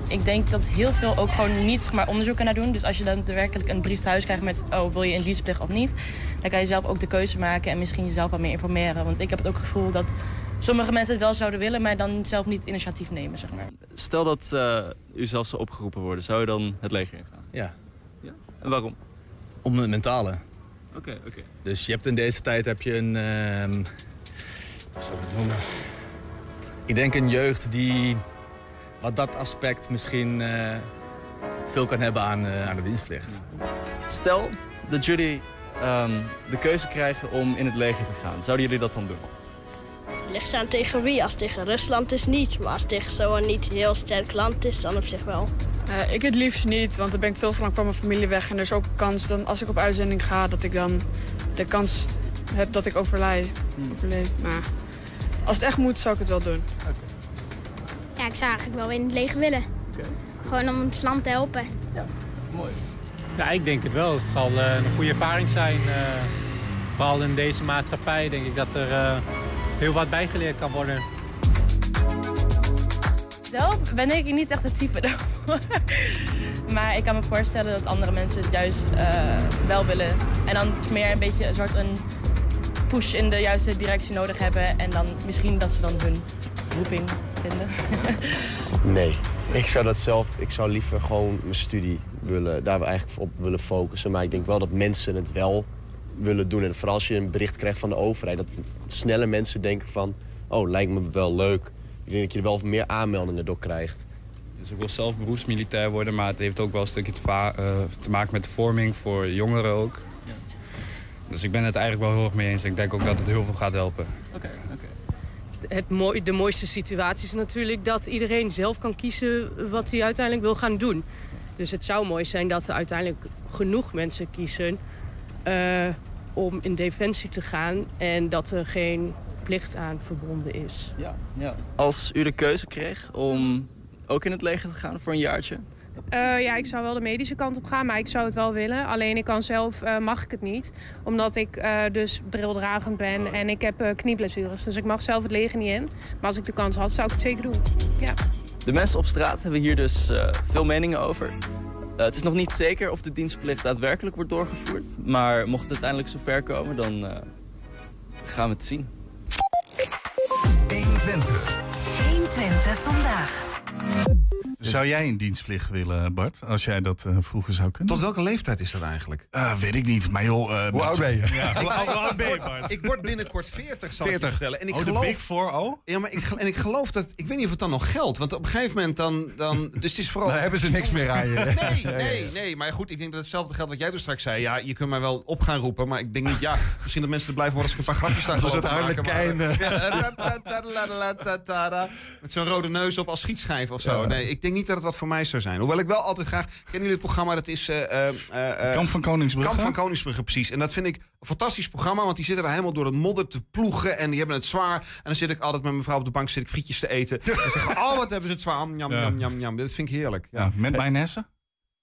Ik denk dat heel veel ook gewoon niet zeg maar, onderzoeken naar doen. Dus als je dan daadwerkelijk een brief thuis krijgt met... oh, wil je in dienstplicht of niet? Dan kan je zelf ook de keuze maken en misschien jezelf wat meer informeren. Want ik heb het ook het gevoel dat sommige mensen het wel zouden willen... maar dan zelf niet initiatief nemen, zeg maar. Stel dat eh, u zelf zou opgeroepen worden, zou je dan het leger ingaan? Ja. En waarom? Om het mentale. Oké, oké. Dus je hebt in deze tijd heb je een... ehm hoe zou ik het noemen? Ik denk een jeugd die wat dat aspect misschien eh, veel kan hebben aan, eh, aan de dienstplicht. Stel dat jullie ehm, de keuze krijgen om in het leger te gaan. Zouden jullie dat dan doen? Ligt aan tegen wie. Als het tegen Rusland is niet. Maar als het tegen zo'n niet heel sterk land is, dan op zich wel. Eh, ik het liefst niet, want dan ben ik veel te lang van mijn familie weg. En er is ook een kans dat als ik op uitzending ga, dat ik dan de kans heb dat ik overlijd. overleef. Maar als het echt moet, zou ik het wel doen. Ja, ik zou eigenlijk wel in het leger willen. Gewoon om het land te helpen. Ja, mooi. Ja, ik denk het wel. Het zal eh, een goede ervaring zijn. eh, vooral in deze maatschappij denk ik dat er eh, heel wat bijgeleerd kan worden. Zelf ben ik niet echt het type daarvoor. maar ik kan me voorstellen dat andere mensen het juist eh, wel willen. En dan meer een beetje een soort een push in de juiste directie nodig hebben. En dan misschien dat ze dan hun roeping vinden. Nee, ik zou dat zelf, ik zou liever gewoon mijn studie willen, daar eigenlijk op willen focussen. Maar ik denk wel dat mensen het wel willen doen. En vooral als je een bericht krijgt van de overheid, dat snelle mensen denken van, oh, lijkt me wel leuk. Ik denk dat je er wel meer aanmeldingen door krijgt. Dus ik wil zelf beroepsmilitair worden, maar het heeft ook wel een stukje te, va- eh, te maken met de vorming voor jongeren ook. Dus ik ben het eigenlijk wel heel erg mee eens. Ik denk ook dat het heel veel gaat helpen. Oké, oké. Het mooi, de mooiste situatie is natuurlijk dat iedereen zelf kan kiezen wat hij uiteindelijk wil gaan doen. Dus het zou mooi zijn dat er uiteindelijk genoeg mensen kiezen eh, om in defensie te gaan en dat er geen plicht aan verbonden is. Ja, ja. Als u de keuze kreeg om ook in het leger te gaan voor een jaartje, Eh, ja, ik zou wel de medische kant op gaan, maar ik zou het wel willen. Alleen ik kan zelf, eh, mag ik het niet. Omdat ik eh, dus brildragend ben en ik heb eh, knieblessures. Dus ik mag zelf het leger niet in. Maar als ik de kans had, zou ik het zeker doen. Ja. De mensen op straat hebben hier dus eh, veel meningen over. Eh, het is nog niet zeker of de dienstplicht daadwerkelijk wordt doorgevoerd. Maar mocht het uiteindelijk zover komen, dan eh, gaan we het zien. 120. 120 vandaag. Dus- zou jij een dienstplicht willen, Bart? Als jij dat eh, vroeger zou kunnen? Tot welke leeftijd is dat eigenlijk? Eh, weet ik niet, maar joh... Uh, hoe oud ben je? Ja. Ik word binnenkort 40, zal ik je vertellen. En ik oh, geloof. Oh? Ja, maar ik, en ik geloof dat... Ik weet niet of het dan nog geldt, want op een gegeven moment dan... dan dus het is vooral... Dan hebben ze niks meer aan je. Nee, nee, nee. Maar goed, ik denk dat hetzelfde geldt wat jij dus straks zei. Ja, je kunt mij wel op gaan roepen, maar ik denk niet... Ja, misschien dat mensen er blijven worden als ik een paar grapjes Zoals het maken. Met zo'n rode neus op als schietschijf of zo. Nee, ik denk niet dat het wat voor mij zou zijn. Hoewel ik wel altijd graag... Kennen jullie het programma? Dat is... eh, eh, eh, Kamp van Koningsbrugge? Kamp van Koningsbrugge, precies. En dat vind ik een fantastisch programma. Want die zitten daar helemaal door het modder te ploegen. En die hebben het zwaar. En dan zit ik altijd met mijn vrouw op de bank zit ik frietjes te eten. En zeggen, oh, wat hebben ze het zwaar. Jam, Ja. jam, jam, jam. Dat vind ik heerlijk. Ja, Ja, met mayonaise?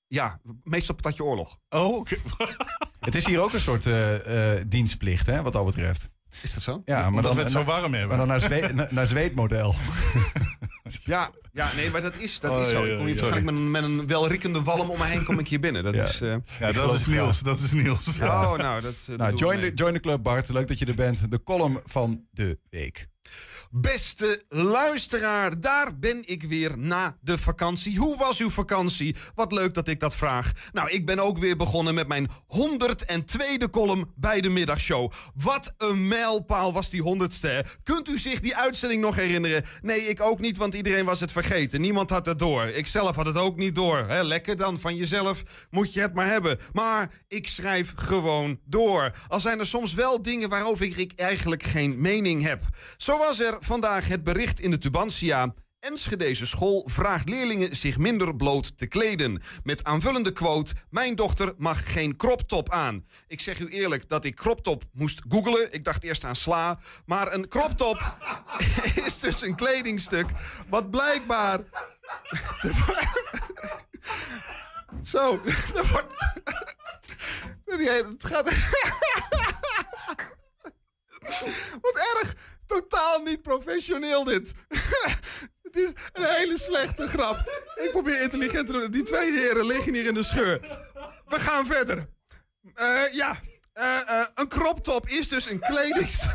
ja meestal patatje oorlog. Oh, oké. Het is hier ook een soort dienstplicht, hè, wat dat betreft. Is dat zo? Ja, maar Omdat dan, we het zo warm hebben. Maar dan naar, Zwee, naar zweetmodel. Ja, ja, nee, maar dat is, dat Oh, is zo. Ik kom hier ja, waarschijnlijk met een, met een welriekende walm om me heen kom ik hier binnen. Dat Ja. is... eh, Ja, dat is Niels. Dat is Niels. Oh, nou, dat... dat Nou, join de, join de club, Bart. Leuk dat je er bent. De column van de week. Beste luisteraar, daar ben ik weer na de vakantie. Hoe was uw vakantie? Wat leuk dat ik dat vraag. Nou, ik ben ook weer begonnen met mijn 102e column bij de middagshow. Wat een mijlpaal was die 100ste. Kunt u zich die uitzending nog herinneren? Nee, ik ook niet, want iedereen was het vergeten. Niemand had het door. Ik zelf had het ook niet door. Hè, lekker dan, van jezelf moet je het maar hebben. Maar ik schrijf gewoon door. Al zijn er soms wel dingen waarover ik eigenlijk geen mening heb. Zo was er vandaag het bericht in de Tubantia. Enschedeze school vraagt leerlingen zich minder bloot te kleden. Met aanvullende quote: Mijn dochter mag geen croptop aan. Ik zeg u eerlijk dat ik croptop moest googlen. Ik dacht eerst aan sla. Maar een croptop is dus een kledingstuk wat blijkbaar Zo, dat Het gaat... Wat erg. Totaal niet professioneel dit. Het is een hele slechte grap. Ik probeer intelligent te doen. Die twee heren liggen hier in de scheur. We gaan verder. Eh, ja, Eh, eh, een crop top is dus een kledings...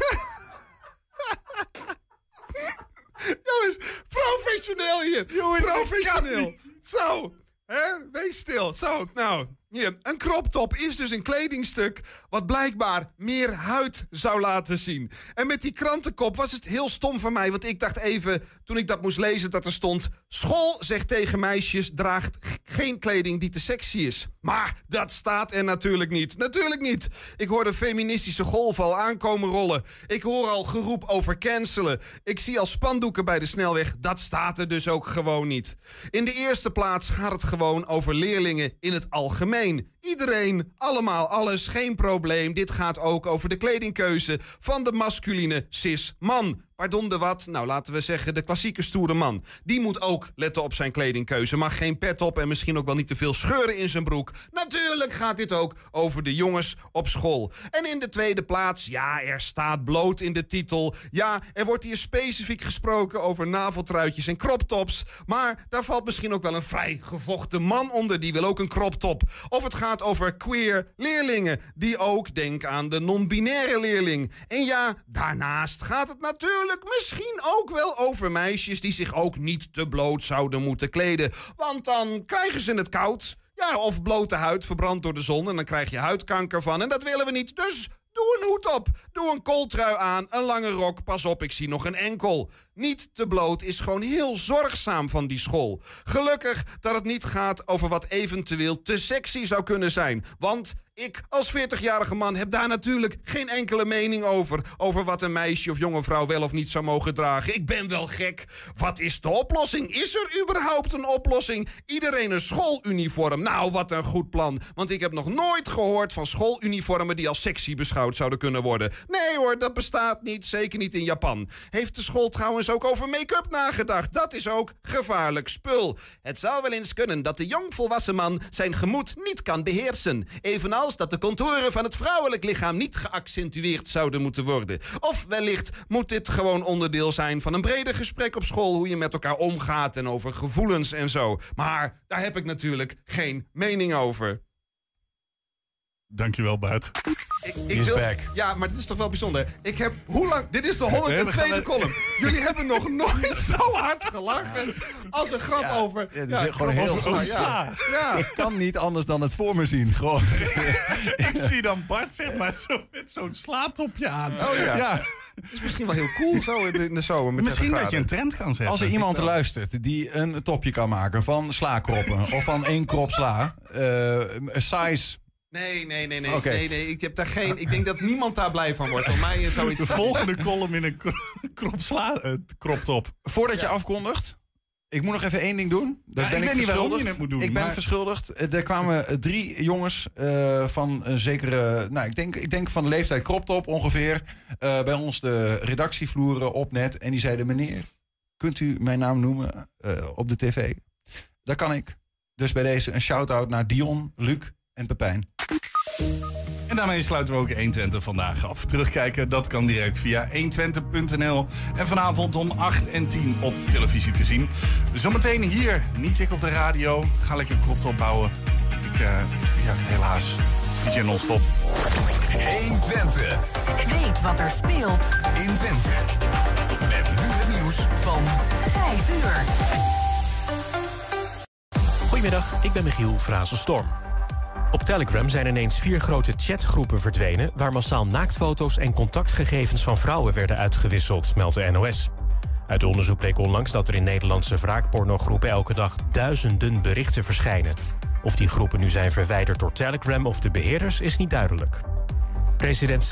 Jongens, professioneel hier. professioneel. Zo, hè? wees stil. Zo, nou, hier. Een crop top is dus een kledingstuk wat blijkbaar meer huid zou laten zien. En met die krantenkop was het heel stom van mij, want ik dacht even, toen ik dat moest lezen, dat er stond... School zegt tegen meisjes, draagt geen kleding die te sexy is. Maar dat staat er natuurlijk niet. Natuurlijk niet. Ik hoor de feministische golf al aankomen rollen. Ik hoor al geroep over cancelen. Ik zie al spandoeken bij de snelweg. Dat staat er dus ook gewoon niet. In de eerste plaats gaat het gewoon over leerlingen in het algemeen. Iedereen, allemaal, alles, geen probleem. Dit gaat ook over de kledingkeuze van de masculine cis-man. Pardon de wat? Nou, laten we zeggen de klassieke stoere man. Die moet ook letten op zijn kledingkeuze. Mag geen pet op en misschien ook wel niet te veel scheuren in zijn broek. Natuurlijk gaat dit ook over de jongens op school. En in de tweede plaats, ja, er staat bloot in de titel. Ja, er wordt hier specifiek gesproken over naveltruitjes en croptops. Maar daar valt misschien ook wel een vrij gevochten man onder. Die wil ook een croptop. Of het gaat over queer leerlingen. Die ook, denk aan de non-binaire leerling. En ja, daarnaast gaat het natuurlijk misschien ook wel over meisjes die zich ook niet te bloot zouden moeten kleden. Want dan krijgen ze het koud. Ja, of blote huid verbrand door de zon en dan krijg je huidkanker van. En dat willen we niet. Dus doe een hoed op. Doe een kooltrui aan, een lange rok. Pas op, ik zie nog een enkel. Niet te bloot is gewoon heel zorgzaam van die school. Gelukkig dat het niet gaat over wat eventueel te sexy zou kunnen zijn. Want ik als 40-jarige man heb daar natuurlijk geen enkele mening over. Over wat een meisje of jonge vrouw wel of niet zou mogen dragen. Ik ben wel gek. Wat is de oplossing? Is er überhaupt een oplossing? Iedereen een schooluniform. Nou, wat een goed plan. Want ik heb nog nooit gehoord van schooluniformen die als sexy beschouwd zouden kunnen worden. Nee hoor, dat bestaat niet. Zeker niet in Japan. Heeft de school trouwens ook over make-up nagedacht? Dat is ook gevaarlijk spul. Het zou wel eens kunnen dat de jongvolwassen man zijn gemoed niet kan beheersen. Evenals dat de contouren van het vrouwelijk lichaam niet geaccentueerd zouden moeten worden. Of wellicht moet dit gewoon onderdeel zijn van een breder gesprek op school... hoe je met elkaar omgaat en over gevoelens en zo. Maar daar heb ik natuurlijk geen mening over. Dankjewel, Bart. Ik, ik is wil, back. Ja, maar dit is toch wel bijzonder. Ik heb, hoe lang, dit is de 102e We gaan- column. Jullie hebben nog nooit zo hard gelachen als een grap over... Ja, het is ja, gewoon heel over- over ja. Ja. Ik kan niet anders dan het voor me zien. Gewoon. Ik zie dan Bart zeg maar zo, met zo'n slaatopje aan. Oh ja. Het is misschien wel heel cool zo in de, in de zomer. Met Misschien 30 dat je een trend kan zetten. Als er iemand luistert die een topje kan maken van slaakroppen of van één krop sla, eh, size. Nee, nee, nee, nee, Oké. nee, nee. Ik heb daar geen. Ik denk dat niemand daar blij van wordt. Om mij is zoiets. De volgende column in een kro- krop sla, eh, crop top. Voordat je afkondigt, ik moet nog even één ding doen. Dat Ja, ben ik weet niet waarom je het moet doen, Ik ben maar- verschuldigd. Eh, Er kwamen eh, drie jongens eh, van een zekere, nou ik denk, ik denk van de leeftijd Kroptop ongeveer, eh, bij ons de redactievloeren op net. En die zeiden, meneer, kunt u mijn naam noemen eh, op de tv? Dat kan ik. Dus bij deze een shout-out naar Dion, Luc en Pepijn. En daarmee sluiten we ook 120 vandaag af. Terugkijken, dat kan direct via 120.nl. En vanavond om 8 en 10 op televisie te zien. Zometeen hier, niet ik op de radio. Ga lekker krop opbouwen. Ik, eh, ja, helaas. DJ non-stop. 120. Weet wat er speelt in Twente. Met nu het nieuws van 5 uur. Goedemiddag, ik ben Michiel Frazenstorm. Op Telegram zijn ineens vier grote chatgroepen verdwenen... waar massaal naaktfoto's en contactgegevens van vrouwen werden uitgewisseld, meldt de NOS. Uit onderzoek bleek onlangs dat er in Nederlandse wraakpornogroepen... elke dag duizenden berichten verschijnen. Of die groepen nu zijn verwijderd door Telegram of de beheerders is niet duidelijk. President